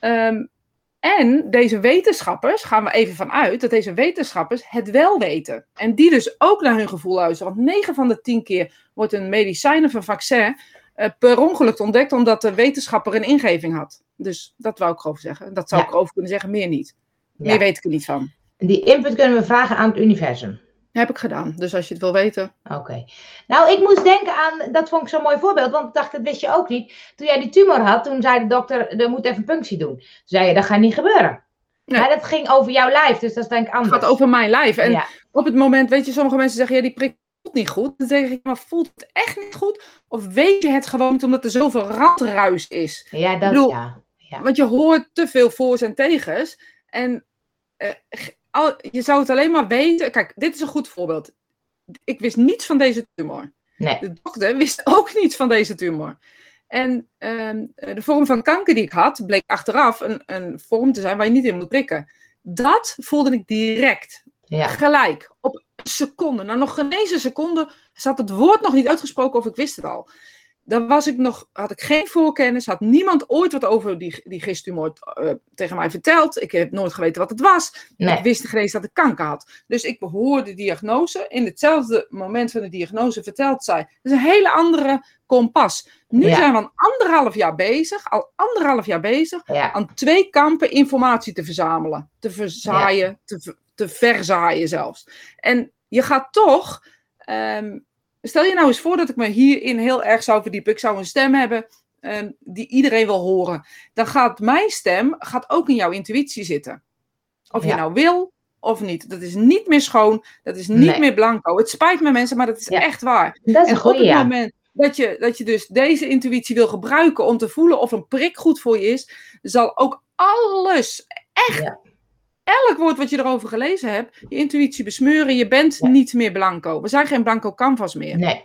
Ehm, en deze wetenschappers, gaan we even vanuit, dat deze wetenschappers het wel weten. En die dus ook naar hun gevoel luisteren. Want 9 van de 10 keer wordt een medicijn of een vaccin uh, per ongeluk ontdekt omdat de wetenschapper een ingeving had. Dus dat wou ik erover zeggen. Dat zou Ja. ik erover kunnen zeggen, meer niet. Meer Ja. weet ik er niet van. Die input kunnen we vragen aan het universum. Heb ik gedaan. Dus als je het wil weten. Oké. Nou, ik moest denken aan, dat vond ik zo'n mooi voorbeeld, want ik dacht, dat wist je ook niet. Toen jij die tumor had, toen zei de dokter, er moet even punctie doen. Toen zei je, dat gaat niet gebeuren. Nee. Maar dat ging over jouw lijf, dus dat is denk ik Het anders. gaat over mijn lijf. En Ja. op het moment, weet je, sommige mensen zeggen, ja, die prik voelt niet goed. Dan zeg ik, maar voelt het echt niet goed? Of weet je het gewoon omdat er zoveel randruis is? Ja, dat bedoel, ja. Ja. Want je hoort te veel voor's en tegens. En eh, al, je zou het alleen maar weten. Kijk, dit is een goed voorbeeld. Ik wist niets van deze tumor. Nee. De dokter wist ook niets van deze tumor. En ehm, de vorm van kanker die ik had, bleek achteraf een, een vorm te zijn waar je niet in moet prikken. Dat voelde ik direct. Ja. Gelijk. Op een seconde. Nou, nog geen eens een seconde zat het woord nog niet uitgesproken of ik wist het al. Dan was ik nog, had ik geen voorkennis, had niemand ooit wat over die, die gisttumor eh, tegen mij verteld. Ik heb nooit geweten wat het was. Nee. Ik wist geen eens dat ik kanker had. Dus ik behoorde de diagnose. In hetzelfde moment van de diagnose vertelt zij. Dat is een hele andere kompas. Nu Ja. zijn we al anderhalf jaar bezig, al anderhalf jaar bezig, Ja. aan twee kampen informatie te verzamelen. Te verzaaien, te, te verzaaien zelfs. En je gaat toch, ehm, stel je nou eens voor dat ik me hierin heel erg zou verdiepen. Ik zou een stem hebben ehm, die iedereen wil horen. Dan gaat mijn stem gaat ook in jouw intuïtie zitten. Of je nou wil of niet. Dat is niet meer schoon, dat is niet Nee. meer blanco. Het spijt me mensen, maar dat is Ja. echt waar. Dat is En op het ja. moment dat je, dat je dus deze intuïtie wil gebruiken om te voelen of een prik goed voor je is, zal ook alles, echt, Ja. Elk woord wat je erover gelezen hebt, je intuïtie besmeuren. Je bent Ja. niet meer blanco. We zijn geen blanco canvas meer. Nee.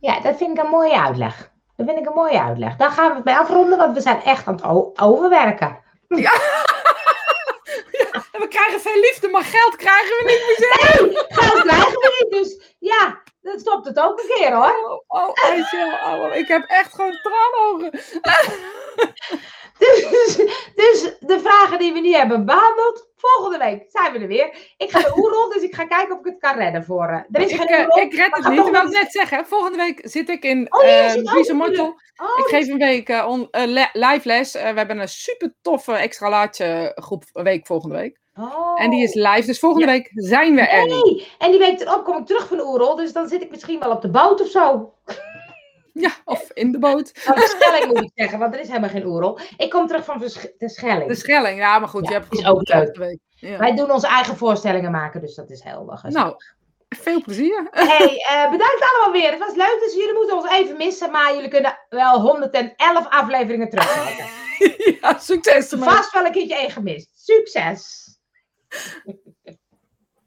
Ja, dat vind ik een mooie uitleg. Dat vind ik een mooie uitleg. Daar gaan we het bij afronden, want we zijn echt aan het overwerken. En we krijgen veel liefde, maar geld krijgen we niet meer. Geld krijgen we niet, dus ja, dan stopt het ook een keer hoor. Oh, oh, Angel, oh, ik heb echt gewoon traanogen. Dus, dus de vragen die we niet hebben behandeld, volgende week zijn we er weer. Ik ga de oerol, dus ik ga kijken of ik het kan redden voor. eh, er is Ik, geen eh, oerol. ik red het niet. Ik wou het net zeggen. Volgende week zit ik in Oh. Mortel. Oh, Ik geef een week on, li- live les. We hebben een super toffe extra laatje groep week volgende week. oh. En die is live. Dus volgende week zijn we er. Nee, en die week erop kom ik terug van de oerol, dus dan zit ik misschien wel op de boot of zo. Ja, of in de boot. Van de Schelling moet ik zeggen, want er is helemaal geen oerol. Ik kom terug van de Schelling. De Schelling. Ja, maar goed. Ja, je hebt is ook leuk. toffe week. Ja. Wij doen onze eigen voorstellingen maken, dus dat is heel. Nou, veel plezier. Hey, eh, bedankt allemaal weer. Het was leuk, dus jullie moeten ons even missen, maar jullie kunnen wel 111 afleveringen terugkijken. ja, succes ermee. Vast wel een keertje één gemist. Succes!